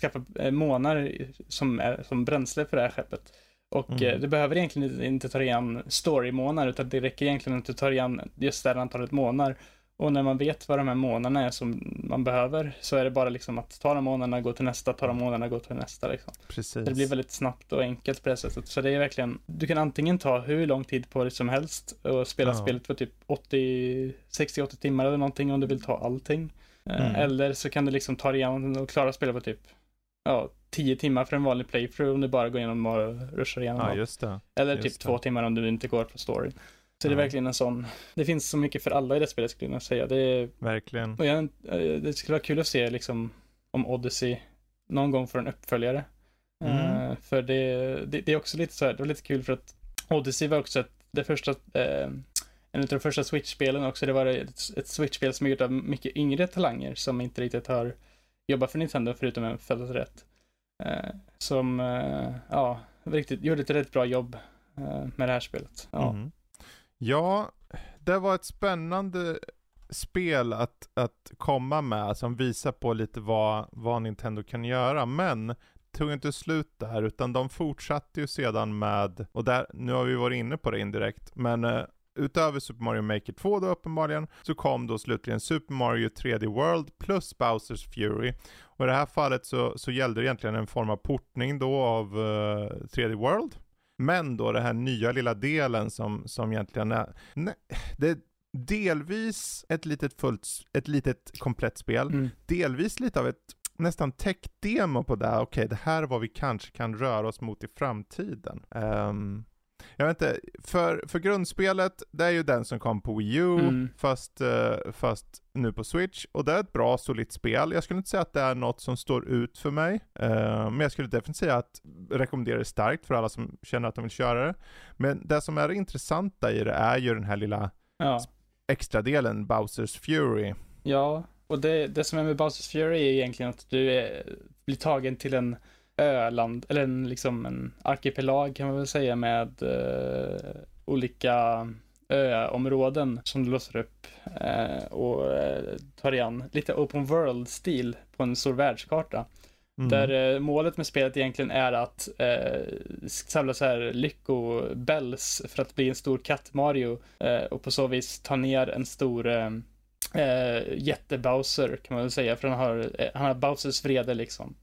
S2: skaffa eh, månar som, är, som bränsle för det här skeppet. Och
S1: Mm.
S2: eh, du behöver egentligen inte- ta igen story-månar utan det räcker egentligen att du tar igen just det här antalet månar. Och när man vet vad de här månaderna är som man behöver så är det bara liksom att ta de månaderna, gå till nästa, ta de månaderna, gå till nästa liksom.
S1: Precis.
S2: Det blir väldigt snabbt och enkelt på det sättet. Så det är verkligen, du kan antingen ta hur lång tid på dig som helst och spela
S1: Ja.
S2: spelet för typ 80, 60-80 timmar eller någonting om du vill ta allting. Eh,
S1: Mm.
S2: Eller så kan du liksom ta dig igenom och klara spelet på typ ja, 10 timmar för en vanlig playthrough om du bara går igenom och rushar igenom
S1: Ja.
S2: Eller
S1: just
S2: typ
S1: det.
S2: två timmar om du inte går på story. Så det är
S1: Ja.
S2: verkligen en sån, det finns så mycket för alla i det spelet skulle jag säga. Det, är,
S1: Verkligen.
S2: och jag, eh, det skulle vara kul att se liksom om Odyssey någon gång får en uppföljare.
S1: Mm.
S2: Eh, för det, det, det är också lite så här, det var lite kul för att Odyssey var också ett, det första, eh, en av de första Switch-spelen också. Det var ett, ett Switch-spel som är gjort av mycket yngre talanger som inte riktigt har jobbat för Nintendo förutom en föddes rätt. Eh, som, eh, ja, riktigt, gjorde ett rätt bra jobb eh, med det här spelet. Ja.
S1: Mm. Ja, det var ett spännande spel att, att komma med som visar på lite vad, vad Nintendo kan göra. Men tog inte slut där utan de fortsatte ju sedan med, och där, nu har vi varit inne på det indirekt, men eh, utöver Super Mario Maker 2 då uppenbarligen, så kom då slutligen Super Mario 3D World plus Bowsers Fury. Och i det här fallet så, så gällde det egentligen en form av portning då av eh, 3D World. Men då den här nya lilla delen som, som egentligen är, nej, det delvis ett litet fullt, ett litet komplett spel,
S2: Mm.
S1: delvis lite av ett nästan tech-demo på det här. Okej, det här är vad vi kanske kan röra oss mot i framtiden. Ehm, jag vet inte, för, för grundspelet, det är ju den som kom på Wii U,
S2: Mm.
S1: fast, eh, fast nu på Switch. Och det är ett bra, solitt spel. Jag skulle inte säga att det är något som står ut för mig. Eh, men jag skulle definitivt säga att rekommendera det starkt för alla som känner att de vill köra det. Men det som är det intressanta i det är ju den här lilla
S2: Ja.
S1: extra delen, Bowsers Fury.
S2: Ja, och det, det som är med Bowsers Fury är egentligen att du är, blir tagen till en öland, eller en, liksom en arkipelag kan man väl säga med eh, olika öområden som du låser upp eh, och eh, tar igen lite open world-stil på en stor världskarta.
S1: Mm.
S2: Där eh, målet med spelet egentligen är att eh, samla så här lyckobells för att bli en stor katt-Mario eh, och på så vis ta ner en stor eh, eh, jätte-Bowser kan man väl säga för han har, eh, han har Bowsers vrede liksom.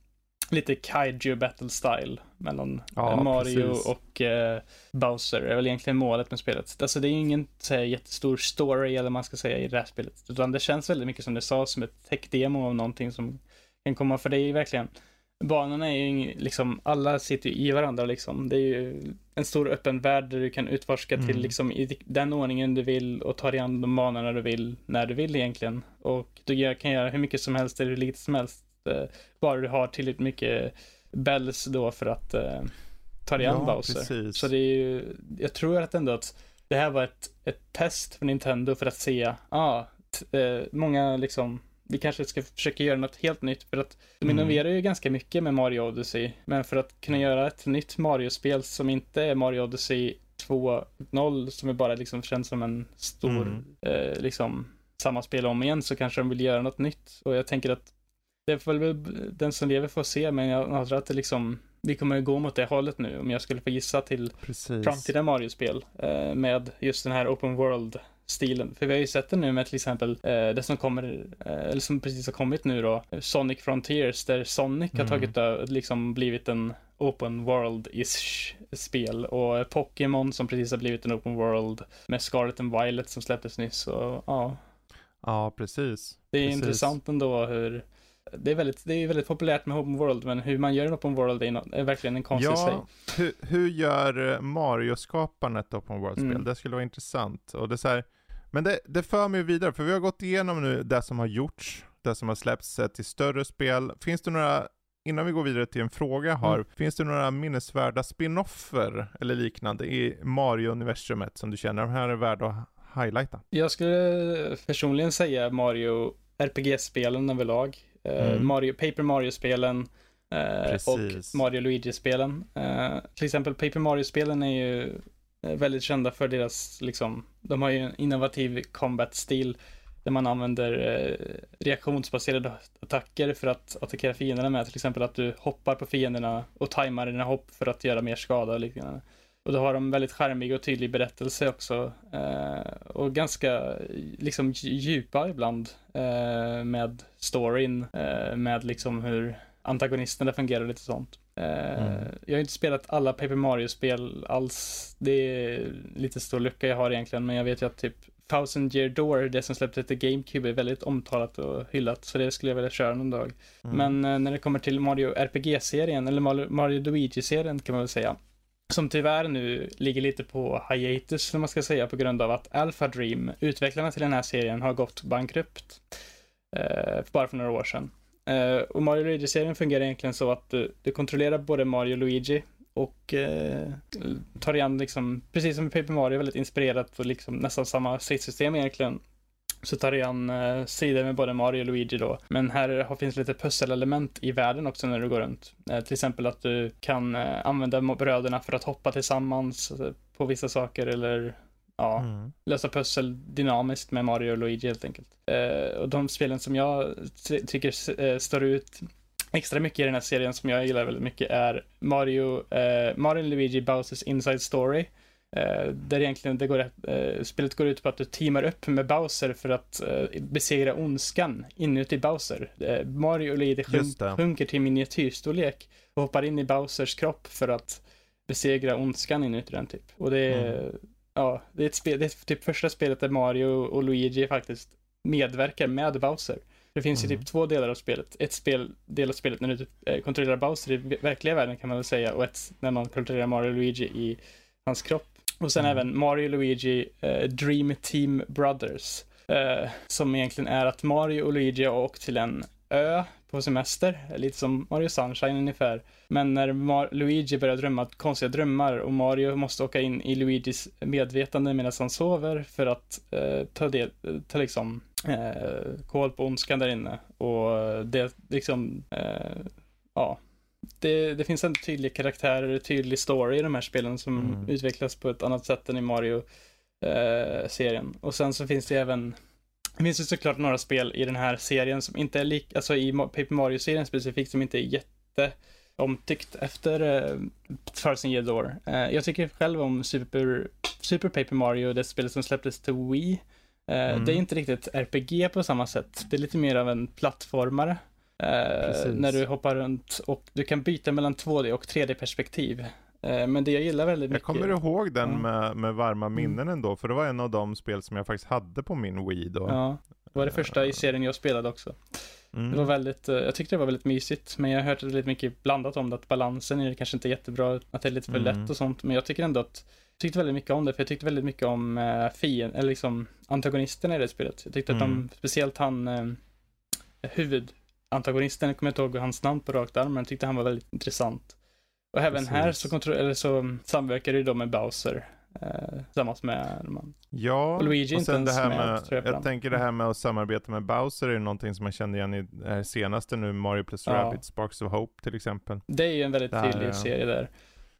S2: [LAUGHS] Lite kaiju battle style mellan
S1: Ja,
S2: eh, Mario
S1: precis.
S2: och eh, Bowser är väl egentligen målet med spelet. Alltså det är ju ingen så här, jättestor story eller vad man ska säga i det här spelet. Utan det känns väldigt mycket som det sa som ett tech-demo av någonting som kan komma. För det är ju verkligen, banorna är ju liksom, alla sitter ju i varandra liksom. Det är ju en stor öppen värld där du kan utforska till
S1: Mm.
S2: liksom i den ordningen du vill och ta dig an de banorna du vill när du vill egentligen. Och du kan göra hur mycket som helst eller hur lite som helst. Eh, Bara du har tillräckligt mycket bells då för att eh, ta dig an
S1: Ja,
S2: Bowser.
S1: precis.
S2: Så det är ju, jag tror att ändå att det här var ett, ett test för Nintendo för att se, ja, t- eh, många liksom, vi kanske ska försöka göra något helt nytt för att de
S1: Mm.
S2: innoverar ju ganska mycket med Mario Odyssey. Men för att kunna göra ett nytt Mario-spel som inte är Mario Odyssey 2.0 som är bara liksom känns som en stor,
S1: Mm.
S2: eh, liksom samma spel om igen så kanske de vill göra något nytt. Och jag tänker att det får väl den som lever får se, men jag antar att det liksom, vi kommer gå mot det hållet nu om jag skulle få gissa till
S1: Precis.
S2: framtida Mario-spel eh, med just den här open world-stilen. För vi har ju sett det nu med till exempel eh, det som kommer, eh, eller som precis har kommit nu då, Sonic Frontiers, där Sonic har
S1: Mm.
S2: tagit ö- liksom blivit en open world-ish spel och Pokémon som precis har blivit en open world med Scarlet and Violet som släpptes nyss och ja,
S1: Ja, precis.
S2: det är
S1: Precis.
S2: intressant ändå hur det är, väldigt, det är väldigt populärt med open world, men hur man gör en open world är, nå- är verkligen en konst i sig.
S1: Ja, hur, hur gör eh, Mario-skaparen ett Open World-spel?
S2: Mm.
S1: Det skulle vara intressant. Och det är så här, men det, det för mig vidare, för vi har gått igenom nu det som har gjorts, det som har släppts sett till större spel. Finns det några, innan vi går vidare till en fråga har,
S2: Mm.
S1: finns det några minnesvärda spin-offer eller liknande i Mario-universumet som du känner de här är värda att highlighta?
S2: Jag skulle personligen säga Mario RPG-spelen överlag. Eh,
S1: Mm.
S2: Mario, Paper Mario-spelen eh, och. Mario Luigi-spelen. Eh, till exempel Paper Mario-spelen är ju väldigt kända för deras, liksom, de har ju en innovativ combat-stil där man använder eh, reaktionsbaserade attacker för att attackera fienderna med. Till exempel att du hoppar på fienderna och tajmar dina hopp för att göra mer skada och liknande. Och då har de väldigt charmig och tydlig berättelse också. Eh, och ganska liksom djupa ibland eh, med storyn, eh, med liksom hur antagonisterna fungerar och lite sånt. Eh,
S1: Mm.
S2: Jag har inte spelat alla Paper Mario-spel alls. Det är lite stor lucka jag har egentligen, men jag vet ju att typ Thousand Year Door, det som släpptes till GameCube, är väldigt omtalat och hyllat, så det skulle jag vilja köra någon dag.
S1: Mm.
S2: Men eh, när det kommer till Mario RPG-serien, eller Mario- Mario Luigi-serien kan man väl säga, som tyvärr nu ligger lite på hiatus, som man ska säga, på grund av att Alpha Dream, utvecklarna till den här serien, har gått bankrupt. Eh, bara för några år sedan. Eh, och Mario Luigi-serien fungerar egentligen så att du, du kontrollerar både Mario och Luigi och eh, tar igen liksom, precis som i Paper Mario, väldigt inspirerat på liksom nästan samma stridssystem egentligen. Så tar igen eh, sidor med både Mario och Luigi då. Men här finns lite pusselelement i världen också när du går runt. Eh, till exempel att du kan eh, använda bröderna för att hoppa tillsammans eh, på vissa saker eller ja, mm. lösa pussel dynamiskt med Mario och Luigi helt enkelt. Eh, och de spelen som jag tycker eh, står ut extra mycket i den här serien som jag gillar väldigt mycket är Mario, Mario Luigi Bowsers Inside Story. Eh, där egentligen det går, eh, spelet går ut på att du teamar upp med Bowser för att eh, besegra ondskan inuti Bowser. Mario och Luigi sjunk, sjunker till miniatyrstorlek och hoppar in i Bowsers kropp för att besegra ondskan inuti den typ. Och det är, mm. ja, det är ett spel, det är typ första spelet där Mario och Luigi faktiskt medverkar med Bowser. Det finns mm. ju typ två delar av spelet. Ett spel, del av spelet när du typ, kontrollerar Bowser i verkliga världen kan man väl säga och ett när man kontrollerar Mario och Luigi i hans kropp. Och sen mm. även Mario Luigi uh, Dream Team Brothers. Uh, som egentligen är att Mario och Luigi har åkt till en ö på semester, lite som Mario Sunshine ungefär. Men när Mar Luigi börjar drömma konstiga drömmar och Mario måste åka in i Luigis medvetande medan han sover för att uh, ta, del, ta liksom uh, koll på ondskan där inne. Och det liksom, ja, det, det finns en tydlig karaktär, tydlig story i de här spelen som mm. utvecklas på ett annat sätt än i Mario-serien. Eh, och sen så finns det även det finns ju såklart några spel i den här serien som inte är lika, alltså i Paper Mario-serien specifikt, som inte är jätte omtyckt efter uh, Thousand Year Door. Uh, jag tycker själv om Super, Super Paper Mario, det spelet som släpptes till Wii. Uh, mm. Det är inte riktigt RPG på samma sätt. Det är lite mer av en plattformare. Eh, när du hoppar runt och du kan byta mellan 2D och 3D-perspektiv. Eh, men det jag gillar väldigt mycket.
S1: Jag kommer ihåg den mm. med, med varma minnen mm. ändå, för det var en av de spel som jag faktiskt hade på min Wii då.
S2: Ja, det var det första i serien jag spelade också. Mm. Det var väldigt, eh, jag tyckte det var väldigt mysigt, men jag har hört lite mycket blandat om det, att balansen är kanske inte jättebra, att det är lite för mm. lätt och sånt, men jag tycker ändå att jag tyckte väldigt mycket om det, för jag tyckte väldigt mycket om uh, fien, eller liksom antagonisterna i det spelet. Jag tyckte att de, mm. speciellt han, uh, huvud, antagonisten, jag kommer inte ihåg hans namn på rakt arm, men jag tyckte han var väldigt intressant. Och även Precis. här så, kontro- eller så samverkar du då med Bowser. Eh, tillsammans med man.
S1: Ja, och Luigi och sen det här med, med jag tänker det här med att samarbeta med Bowser är ju någonting som man kände igen i det senaste nu, Mario plus ja. Rabbit, Sparks of Hope till exempel.
S2: Det är ju en väldigt tydlig serie där.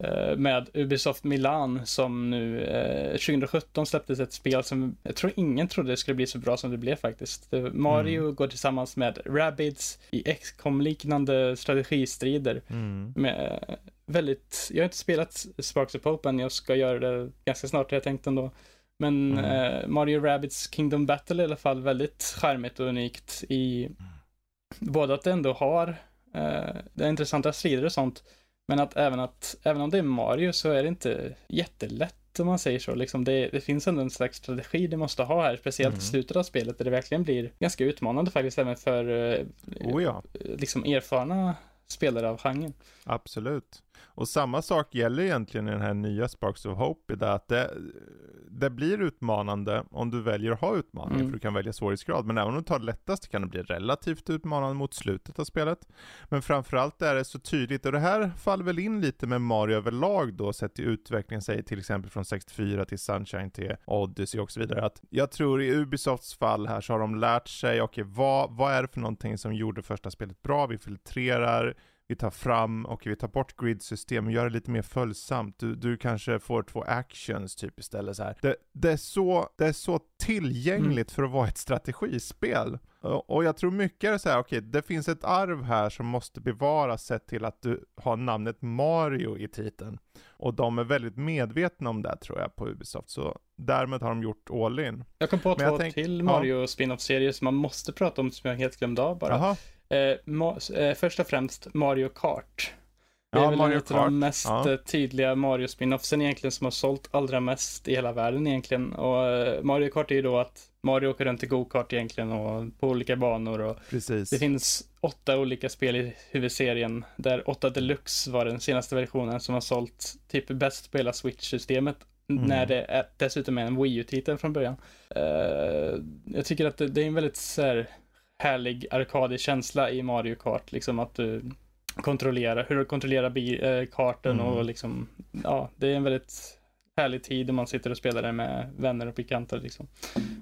S2: Eh, med Ubisoft Milan som nu eh, 2017 släpptes ett spel som jag tror ingen trodde skulle bli så bra som det blev faktiskt. Mario mm. går tillsammans med Rabbids i XCOM-liknande strategistrider. Mm. Med eh, väldigt, jag har inte spelat Sparks of Hope än, jag ska göra det ganska snart har jag tänkt ändå. Men mm. eh, Mario Rabbids Kingdom Battle i alla fall väldigt charmigt och unikt i mm. både att det ändå har eh, det intressanta strider och sånt men att även, att även om det är Mario så är det inte jättelätt om man säger så. Liksom det, det finns ändå en slags strategi du måste ha här, speciellt mm. i slutet av spelet där det verkligen blir ganska utmanande faktiskt även för eh,
S1: oh ja.
S2: liksom erfarna spelare av genren.
S1: Absolut. Och samma sak gäller egentligen i den här nya Sparks of Hope, i det att det, det blir utmanande om du väljer att ha utmaningar, mm. för du kan välja svårighetsgrad. Men även om du tar det lättaste kan det bli relativt utmanande mot slutet av spelet. Men framförallt är det så tydligt, och det här faller väl in lite med Mario överlag då, sett till utvecklingen, säg till exempel från 64 till Sunshine till Odyssey och så vidare, att jag tror i Ubisofts fall här så har de lärt sig, okej, okay, vad, vad är det för någonting som gjorde första spelet bra? Vi filtrerar, vi tar fram och vi tar bort gridsystem och gör det lite mer följsamt. Du, du kanske får två actions typ istället så här. Det, det är, så, det är så tillgängligt mm. för att vara ett strategispel. Och jag tror mycket är så här, okej, okay, det finns ett arv här som måste bevaras sett till att du har namnet Mario i titeln. Och de är väldigt medvetna om det tror jag på Ubisoft, så därmed har de gjort all in.
S2: Jag kom på två tänk, till Mario ja. spin-off-serier som man måste prata om som jag helt glömde av bara. Aha. Eh, eh, först och främst Mario Kart. Det är ja, väl Mario en av de mest ja. Eh, tydliga Mario spinoffsen egentligen som har sålt allra mest i hela världen egentligen. Och eh, Mario Kart är ju då att Mario åker runt i go-kart egentligen och på olika banor och
S1: Precis.
S2: det finns åtta olika spel i huvudserien, där 8 Deluxe var den senaste versionen som har sålt typ bäst spela Switch-systemet, mm. när det är, dessutom är en Wii U-titel från början. Uh, jag tycker att det, det är en väldigt så här, härlig arkadig känsla i Mario Kart, liksom att du kontrollerar, hur du kontrollerar bi, kartan mm. och liksom, ja, det är en väldigt härlig tid om man sitter och spelar det med vänner och bekanta liksom.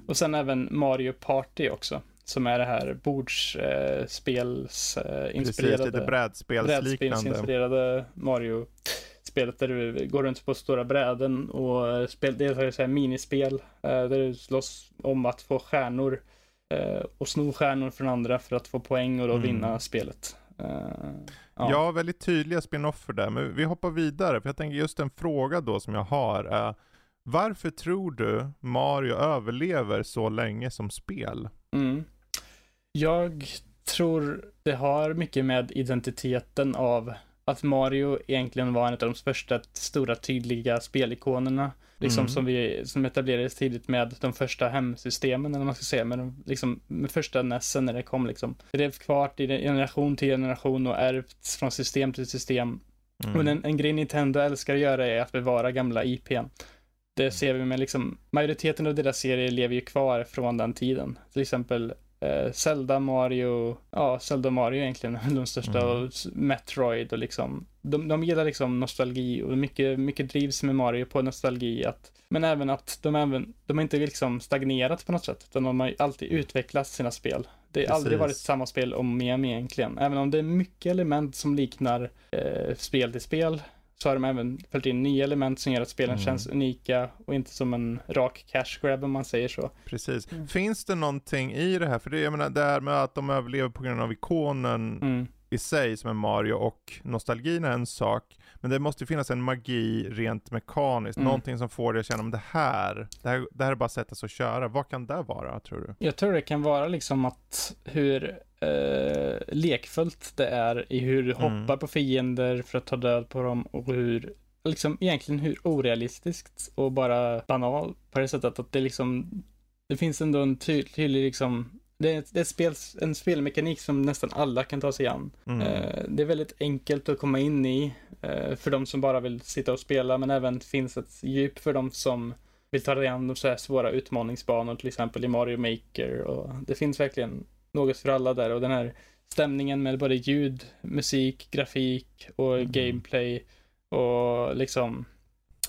S2: Och sen även Mario Party också, som är det här bordsspels eh, eh,
S1: Precis, lite brädspelsliknande.
S2: Mario spelet där du går runt på stora bräden och spel, deltar i så här minispel eh, där du slåss om att få stjärnor eh, och sno stjärnor från andra för att få poäng och då mm. vinna spelet.
S1: Uh, ja. ja, väldigt tydliga spin-offer där, men vi hoppar vidare, för jag tänker just en fråga då som jag har är varför tror du Mario överlever så länge som spel?
S2: Mm. Jag tror det har mycket med identiteten av att Mario egentligen var en av de första stora tydliga spelikonerna. Liksom mm. som, vi, som etablerades tidigt med de första hemsystemen, eller man ska säga, med, de, liksom, med första NESen när det kom liksom. Det blev kvar i generation till generation och ärvts från system till system. Mm. Och en, en grej Nintendo älskar att göra är att bevara gamla IPn. Det ser vi med liksom, majoriteten av deras serier lever ju kvar från den tiden. Till exempel eh, Zelda, Mario, ja, Zelda och Mario egentligen, [LAUGHS] de största, mm. och Metroid och liksom, de, de gillar liksom nostalgi och mycket, mycket drivs med Mario på nostalgi, att, men även att de även, de har inte liksom stagnerat på något sätt, utan de har alltid utvecklat sina spel. Det har aldrig varit samma spel om igen egentligen, även om det är mycket element som liknar eh, spel till spel, så har de även följt in nya element som gör att spelen mm. känns unika och inte som en rak cash grab om man säger så.
S1: Precis. Mm. Finns det någonting i det här? För det, jag menar, det här med att de överlever på grund av ikonen mm. I sig som är Mario och nostalgin är en sak. Men det måste finnas en magi rent mekaniskt, mm. någonting som får dig att känna om det här, det här, det här är bara sig och köra. Vad kan det vara tror du?
S2: Jag tror det kan vara liksom att hur eh, lekfullt det är i hur du mm. hoppar på fiender för att ta död på dem och hur liksom egentligen hur orealistiskt och bara banal på det sättet att det liksom det finns ändå en tydlig, tydlig liksom det är, det är spel, en spelmekanik som nästan alla kan ta sig an. Mm. Eh, det är väldigt enkelt att komma in i eh, för de som bara vill sitta och spela, men även finns ett djup för de som vill ta sig an de så här svåra utmaningsbanor, till exempel i Mario Maker. Och det finns verkligen något för alla där och den här stämningen med både ljud, musik, grafik och mm. gameplay och liksom,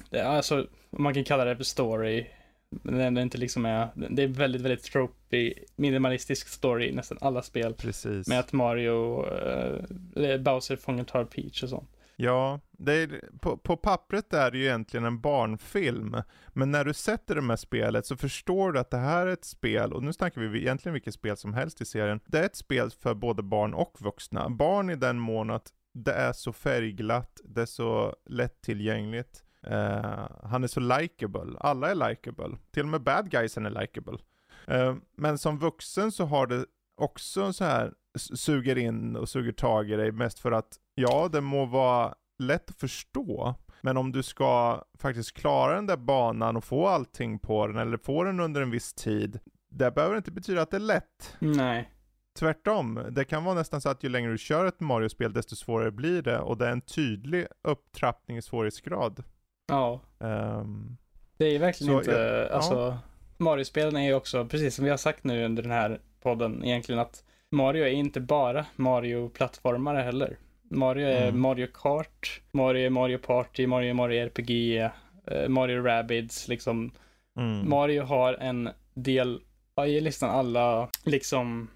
S2: det, alltså, man kan kalla det för story men det inte liksom är, det är väldigt, väldigt tropy, minimalistisk story i nästan alla spel.
S1: Precis.
S2: Med att Mario, uh, Bowser fångar tar Peach och sånt.
S1: Ja, är, på, på pappret är det ju egentligen en barnfilm. Men när du sätter det med spelet så förstår du att det här är ett spel, och nu snackar vi egentligen vilket spel som helst i serien. Det är ett spel för både barn och vuxna. Barn i den mån att det är så färgglatt, det är så lättillgängligt. Uh, han är så likable. Alla är likable. Till och med bad guysen är likable. Uh, men som vuxen så har det också så här suger in och suger tag i dig mest för att ja, det må vara lätt att förstå. Men om du ska faktiskt klara den där banan och få allting på den eller få den under en viss tid. Det behöver inte betyda att det är lätt.
S2: Nej.
S1: Tvärtom, det kan vara nästan så att ju längre du kör ett Mario-spel desto svårare blir det och det är en tydlig upptrappning i svårighetsgrad.
S2: Ja. Um, det är verkligen så, inte, ja, alltså, ja. Mario-spelen är ju också, precis som vi har sagt nu under den här podden, egentligen att Mario är inte bara Mario-plattformare heller. Mario är mm. Mario Kart, Mario är Mario Party, Mario är Mario RPG, eh, Mario Rabbids, liksom. Mm. Mario har en del, i nästan alla, liksom,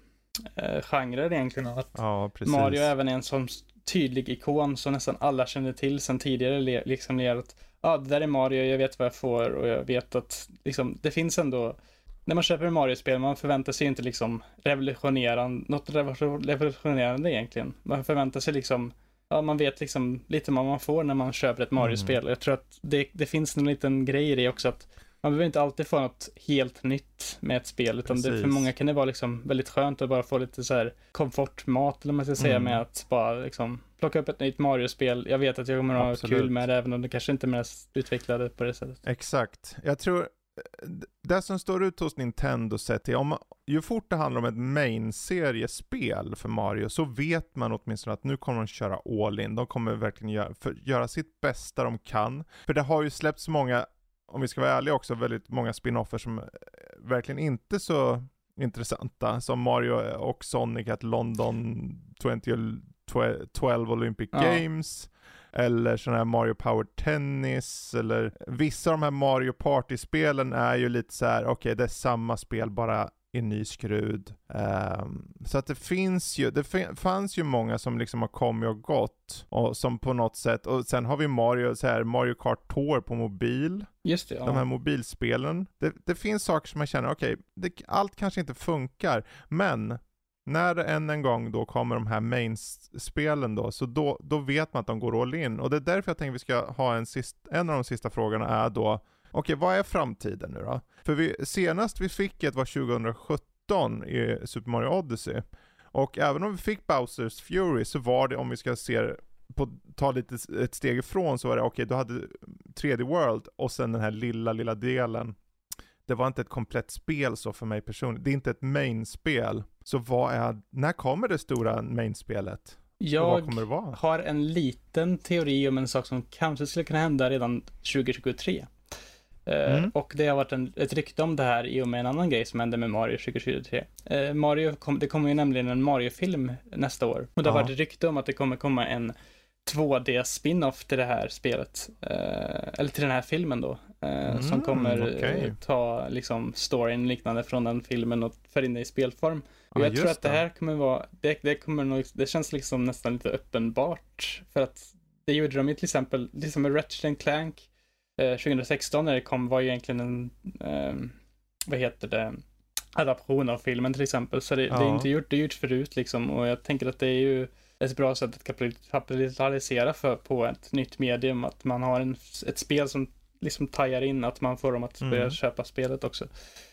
S2: eh, genrer egentligen. Att
S1: ja,
S2: Mario är även en sån tydlig ikon som nästan alla känner till sedan tidigare, liksom, att ja, det där är Mario, jag vet vad jag får och jag vet att liksom, det finns ändå när man köper Mario-spel, man förväntar sig inte liksom revolutionerande, något revolutionerande egentligen. Man förväntar sig liksom, ja man vet liksom lite vad man får när man köper ett Mario-spel. Mm. Jag tror att det, det finns en liten grej i det också att man behöver inte alltid få något helt nytt med ett spel, utan det, för många kan det vara liksom väldigt skönt att bara få lite så här komfortmat, eller man ska säga, mm. med att bara liksom plocka upp ett nytt Mario-spel. Jag vet att jag kommer att ha kul med det, även om det kanske inte är mest utvecklade på det sättet.
S1: Exakt. Jag tror det som står ut hos Nintendo sett är om, ju fort det handlar om ett main-seriespel för Mario så vet man åtminstone att nu kommer de köra all in. De kommer verkligen göra, för, göra sitt bästa de kan. För det har ju släppts många, om vi ska vara ärliga också, väldigt många spin-offer som verkligen inte så intressanta. Som Mario och Sonic at London 2012 Olympic ja. Games. Eller sådana här Mario Power Tennis, eller vissa av de här Mario Party-spelen är ju lite så här: okej okay, det är samma spel bara i ny skrud. Um, så att det finns ju, det fanns ju många som liksom har kommit och gått och som på något sätt, och sen har vi Mario, så här, Mario Kart Tour på mobil.
S2: Just det, ja.
S1: De här mobilspelen. Det, det finns saker som man känner, okej, okay, allt kanske inte funkar, men när än en gång då kommer de här main-spelen då, så då, då vet man att de går all in. Och det är därför jag tänkte vi ska ha en sist, en av de sista frågorna är då, okej vad är framtiden nu då? För vi, senast vi fick ett var 2017 i Super Mario Odyssey. Och även om vi fick Bowsers Fury så var det, om vi ska se på, ta lite ett steg ifrån så var det okej, okay, du hade 3D World och sen den här lilla, lilla delen det var inte ett komplett spel så för mig personligen. Det är inte ett main-spel. Så vad är, när kommer det stora main-spelet?
S2: Jag har en liten teori om en sak som kanske skulle kunna hända redan 2023. Eh, mm. Och det har varit en, ett rykte om det här i och med en annan grej som hände med Mario 2023. Uh, Mario kom, det kommer ju nämligen en Mario-film nästa år. Och det har ja. varit rykte om att det kommer komma en 2D spin-off till det här spelet. Uh, eller till den här filmen då. Eh, mm, som kommer okay. ta liksom storyn liknande från den filmen och föra in det i spelform. Och ah, jag tror att det här kommer vara, det, det kommer nog, det känns liksom nästan lite uppenbart. För att det gjorde de ju till exempel, liksom med Ratchet Clank eh, 2016 när det kom var egentligen en, eh, vad heter det, adaption av filmen till exempel. Så det, ja. det är inte gjort, det är gjort förut liksom och jag tänker att det är ju ett bra sätt att kapitalisera för, på ett nytt medium. Att man har en, ett spel som liksom tajar in att man får dem att börja mm. köpa spelet också.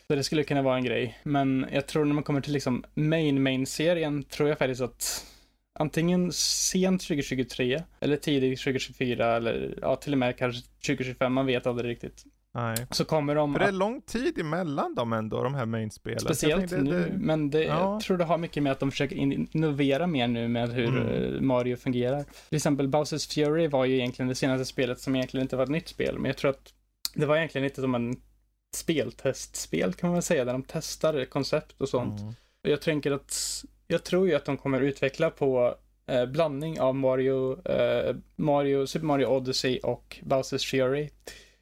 S2: Så det skulle kunna vara en grej. Men jag tror när man kommer till liksom main main-serien tror jag faktiskt att antingen sent 2023 eller tidigt 2024 eller ja, till och med kanske 2025, man vet aldrig riktigt.
S1: Nej.
S2: Så kommer de
S1: För det är lång tid emellan dem ändå, de här main-spelen.
S2: Speciellt det, nu, det... men det, ja. jag tror det har mycket med att de försöker innovera mer nu med hur mm. Eh, Mario fungerar. Till exempel Bowsers Fury var ju egentligen det senaste spelet som egentligen inte var ett nytt spel, men jag tror att det var egentligen lite som en speltestspel kan man väl säga, där de testar koncept och sånt. Mm. Och jag tänker att, jag tror ju att de kommer utveckla på eh, blandning av Mario, eh, Mario, Super Mario Odyssey och Bowsers Fury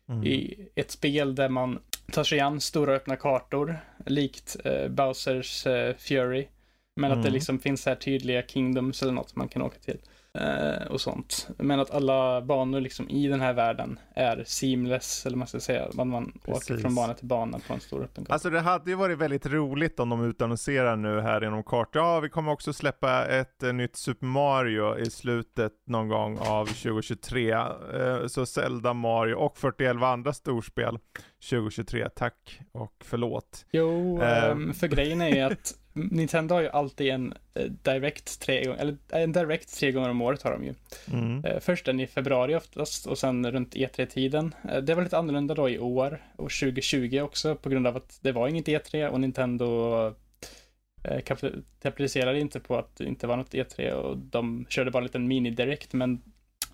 S2: mm. i ett spel där man tar sig an stora öppna kartor, likt eh, Bowsers eh, Fury. Men mm. att det mm. liksom finns här tydliga kingdoms eller något man kan åka till och sånt. Men att alla banor liksom i den här världen är seamless, eller man ska säga, att man Precis. åker från bana till bana på en stor öppen karta.
S1: Alltså det hade ju varit väldigt roligt om de utannonserar nu här inom kort. Ja, vi kommer också släppa ett uh, nytt Super Mario i slutet någon gång av 2023. Uh, eh, så Zelda, Mario och 41 andra storspel 2023. Tack och förlåt.
S2: Jo, um, för grejen är ju att Nintendo har ju alltid en eh, direct tre gånger, eller eh, en direct tre gånger om året har de ju. Mm. Eh, först den i februari oftast och sen runt E3-tiden. Det var lite annorlunda då i år och 2020 också på grund av att det var inget E3 och Nintendo kapitaliserade inte på att det inte var något E3 och de körde bara en liten mini-direct men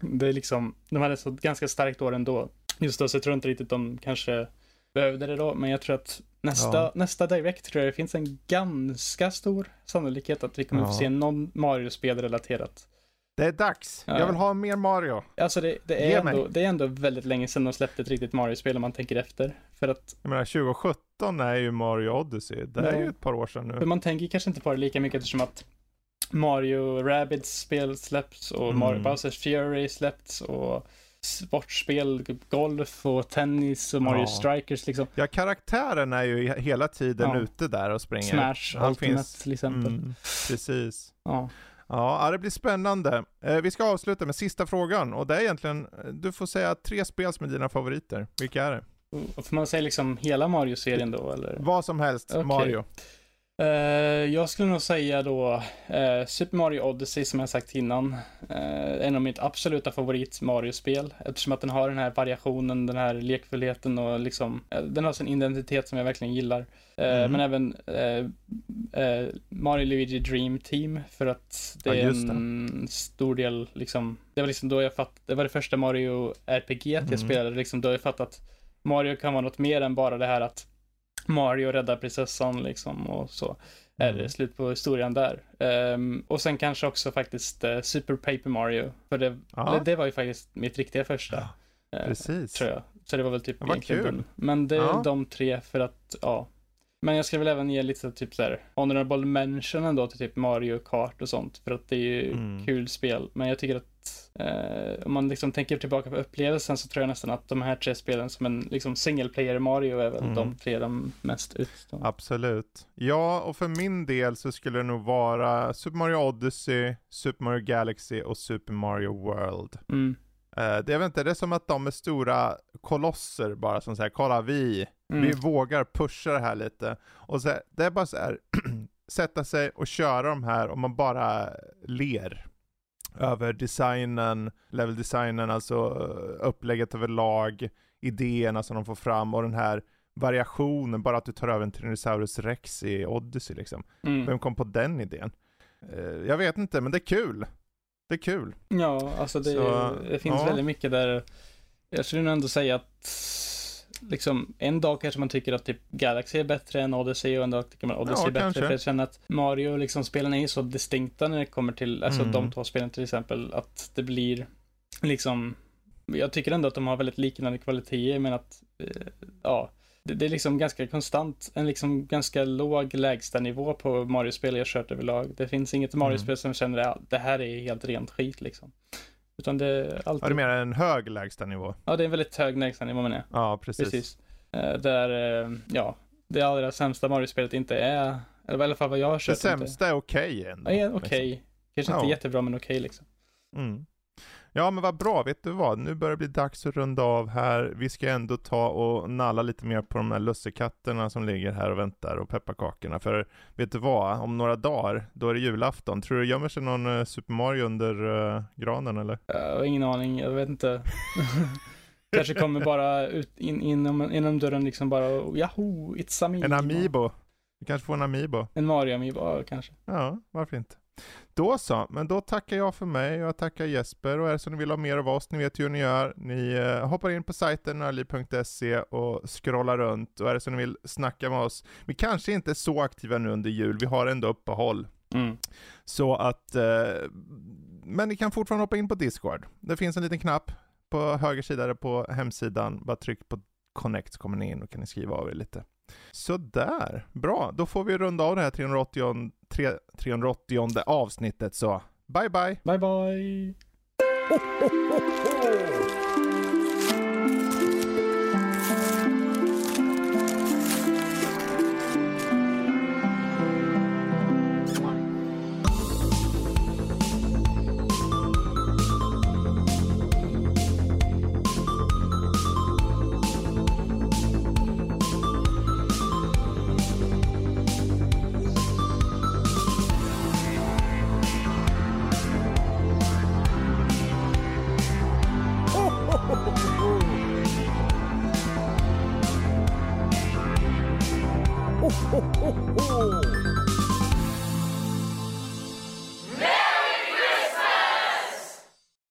S2: det är liksom, de hade så ganska starkt år ändå. Just då så jag tror inte riktigt de kanske behövde det då, men jag tror att nästa, ja. nästa Direct tror jag det finns en ganska stor sannolikhet att vi kommer ja. få se någon Mario-spel relaterat.
S1: Det är dags. Ja. Jag vill ha mer Mario.
S2: Alltså det, det är ändå, det är ändå väldigt länge sedan de släppte ett riktigt Mario-spel om man tänker efter. För att...
S1: Jag menar 2017 är ju Mario Odyssey. Det är ju ett par år sedan nu.
S2: För man tänker kanske inte på det lika mycket eftersom att Mario Rabbids spel släppts och mm. Mario Bowsers Fury släppts och sportspel, golf och tennis och Mario ja. Strikers liksom.
S1: Ja, karaktären är ju hela tiden ja. ute där och springer.
S2: Smash Han Ultimate finns... till exempel. Mm,
S1: precis.
S2: Ja.
S1: Ja, det blir spännande. Eh, vi ska avsluta med sista frågan och det är egentligen, du får säga tre spel som är dina favoriter. Vilka är det?
S2: Får man säga liksom hela Mario-serien då eller?
S1: Vad som helst, okay. Mario.
S2: Eh, jag skulle nog säga då eh, Super Mario Odyssey som jag sagt innan. Eh, en av mitt absoluta favorit Mario-spel. Eftersom att den har den här variationen, den här lekfullheten och liksom, den har sin identitet som jag verkligen gillar.
S1: Mm.
S2: Men även Mario Luigi Dream Team för att det
S1: Ja,
S2: är
S1: just det.
S2: en stor del liksom, det var liksom då jag fattade, det var det första Mario RPG jag
S1: Mm.
S2: spelade, liksom då jag fattat att Mario kan vara något mer än bara det här att Mario räddar prinsessan liksom och så är
S1: Mm.
S2: det slut på historien där. Ehm, och sen kanske också faktiskt eh, Super Paper Mario, för det,
S1: Ja.
S2: det, det var ju faktiskt mitt riktiga första.
S1: Ja,
S2: eh,
S1: Precis.
S2: tror jag. Så det var väl typ egentligen
S1: kul.
S2: den. Men det är
S1: Ja.
S2: de tre för att, ja. Men jag skulle väl även ge lite typ så här honorable mention ändå till typ Mario Kart och sånt. För att det är ju
S1: Mm.
S2: kul spel. Men jag tycker att eh, om man liksom tänker tillbaka på upplevelsen så tror jag nästan att de här tre spelen som en liksom single player Mario är väl
S1: Mm.
S2: de tre de mest utstående.
S1: Absolut. Ja, och för min del så skulle det nog vara Super Mario Odyssey, Super Mario Galaxy och Super Mario World.
S2: Mm.
S1: Eh, det, jag vet inte, det är som att de är stora kolosser bara som säger kolla vi,
S2: Mm.
S1: vi vågar pusha det här lite. Och så, det är bara så här, [CLEARS THROAT] sätta sig och köra de här och man bara ler över designen, level-designen, alltså eh, upplägget överlag, idéerna som de får fram och den här variationen, bara att du tar över en Tyrannosaurus rex i Odyssey liksom.
S2: Mm.
S1: Vem kom på den idén? Eh, jag vet inte, men det är kul. Det är kul.
S2: Ja, alltså det,
S1: Så,
S2: det finns
S1: ja.
S2: väldigt mycket där. Jag skulle nog ändå säga att liksom en dag kanske man tycker att typ Galaxy är bättre än Odyssey och en dag tycker man Odyssey
S1: Ja,
S2: är bättre.
S1: kanske.
S2: För jag känner att Mario, liksom spelen är ju så distinkta när det kommer till, alltså
S1: Mm.
S2: de två spelen till exempel, att det blir liksom, jag tycker ändå att de har väldigt liknande kvaliteter men att, eh, ja, det, det är liksom ganska konstant, en liksom ganska låg lägstanivå på Mario-spel jag kört överlag. Det finns inget Mario-spel som känner att det här är helt rent skit liksom. Utan det är
S1: Ja,
S2: alltid,
S1: du menar en hög lägstanivå?
S2: ja det är en väldigt hög lägstanivå menar jag.
S1: Ja, precis.
S2: Precis. Eh, där, eh, ja, det allra sämsta Mario-spelet inte är, eller i alla fall vad jag har
S1: Det
S2: kört.
S1: sämsta är okej ändå.
S2: Inte, ja, okej. Kanske inte
S1: Ja.
S2: jättebra men okej liksom.
S1: Mm. Ja men vad bra, vet du vad? Nu börjar det bli dags att runda av här. Vi ska ändå ta och nalla lite mer på de här lussekatterna som ligger här och väntar och pepparkakorna. För vet du vad? Om några dagar, då är det julafton. Tror du det gömmer sig någon eh, Super Mario under eh, granen eller?
S2: Jag har ingen aning, jag vet inte. [LAUGHS] Kanske kommer bara ut in, inom, inom dörren liksom bara, Yahoo, it's Amiibo.
S1: En Amiibo? Vi kanske får en Amiibo?
S2: En Mario Amiibo, ja, kanske.
S1: Ja, varför inte? Då så, men då tackar jag för mig och jag tackar Jesper och är det så ni vill ha mer av oss, ni vet ju hur ni gör. Ni eh, hoppar in på sajten nördliv.se och scrollar runt och är det så ni vill snacka med oss. Vi kanske inte är så aktiva nu under jul, vi har ändå uppehåll.
S2: Mm.
S1: Så att, eh, men ni kan fortfarande hoppa in på Discord. Det finns en liten knapp på höger sida på hemsidan. Bara tryck på Connect så kommer ni in och kan ni skriva av er lite. Sådär, bra. Då får vi runda av det här 380, tre- 380 avsnittet så bye bye!
S2: Bye bye!
S3: ho, ho, ho.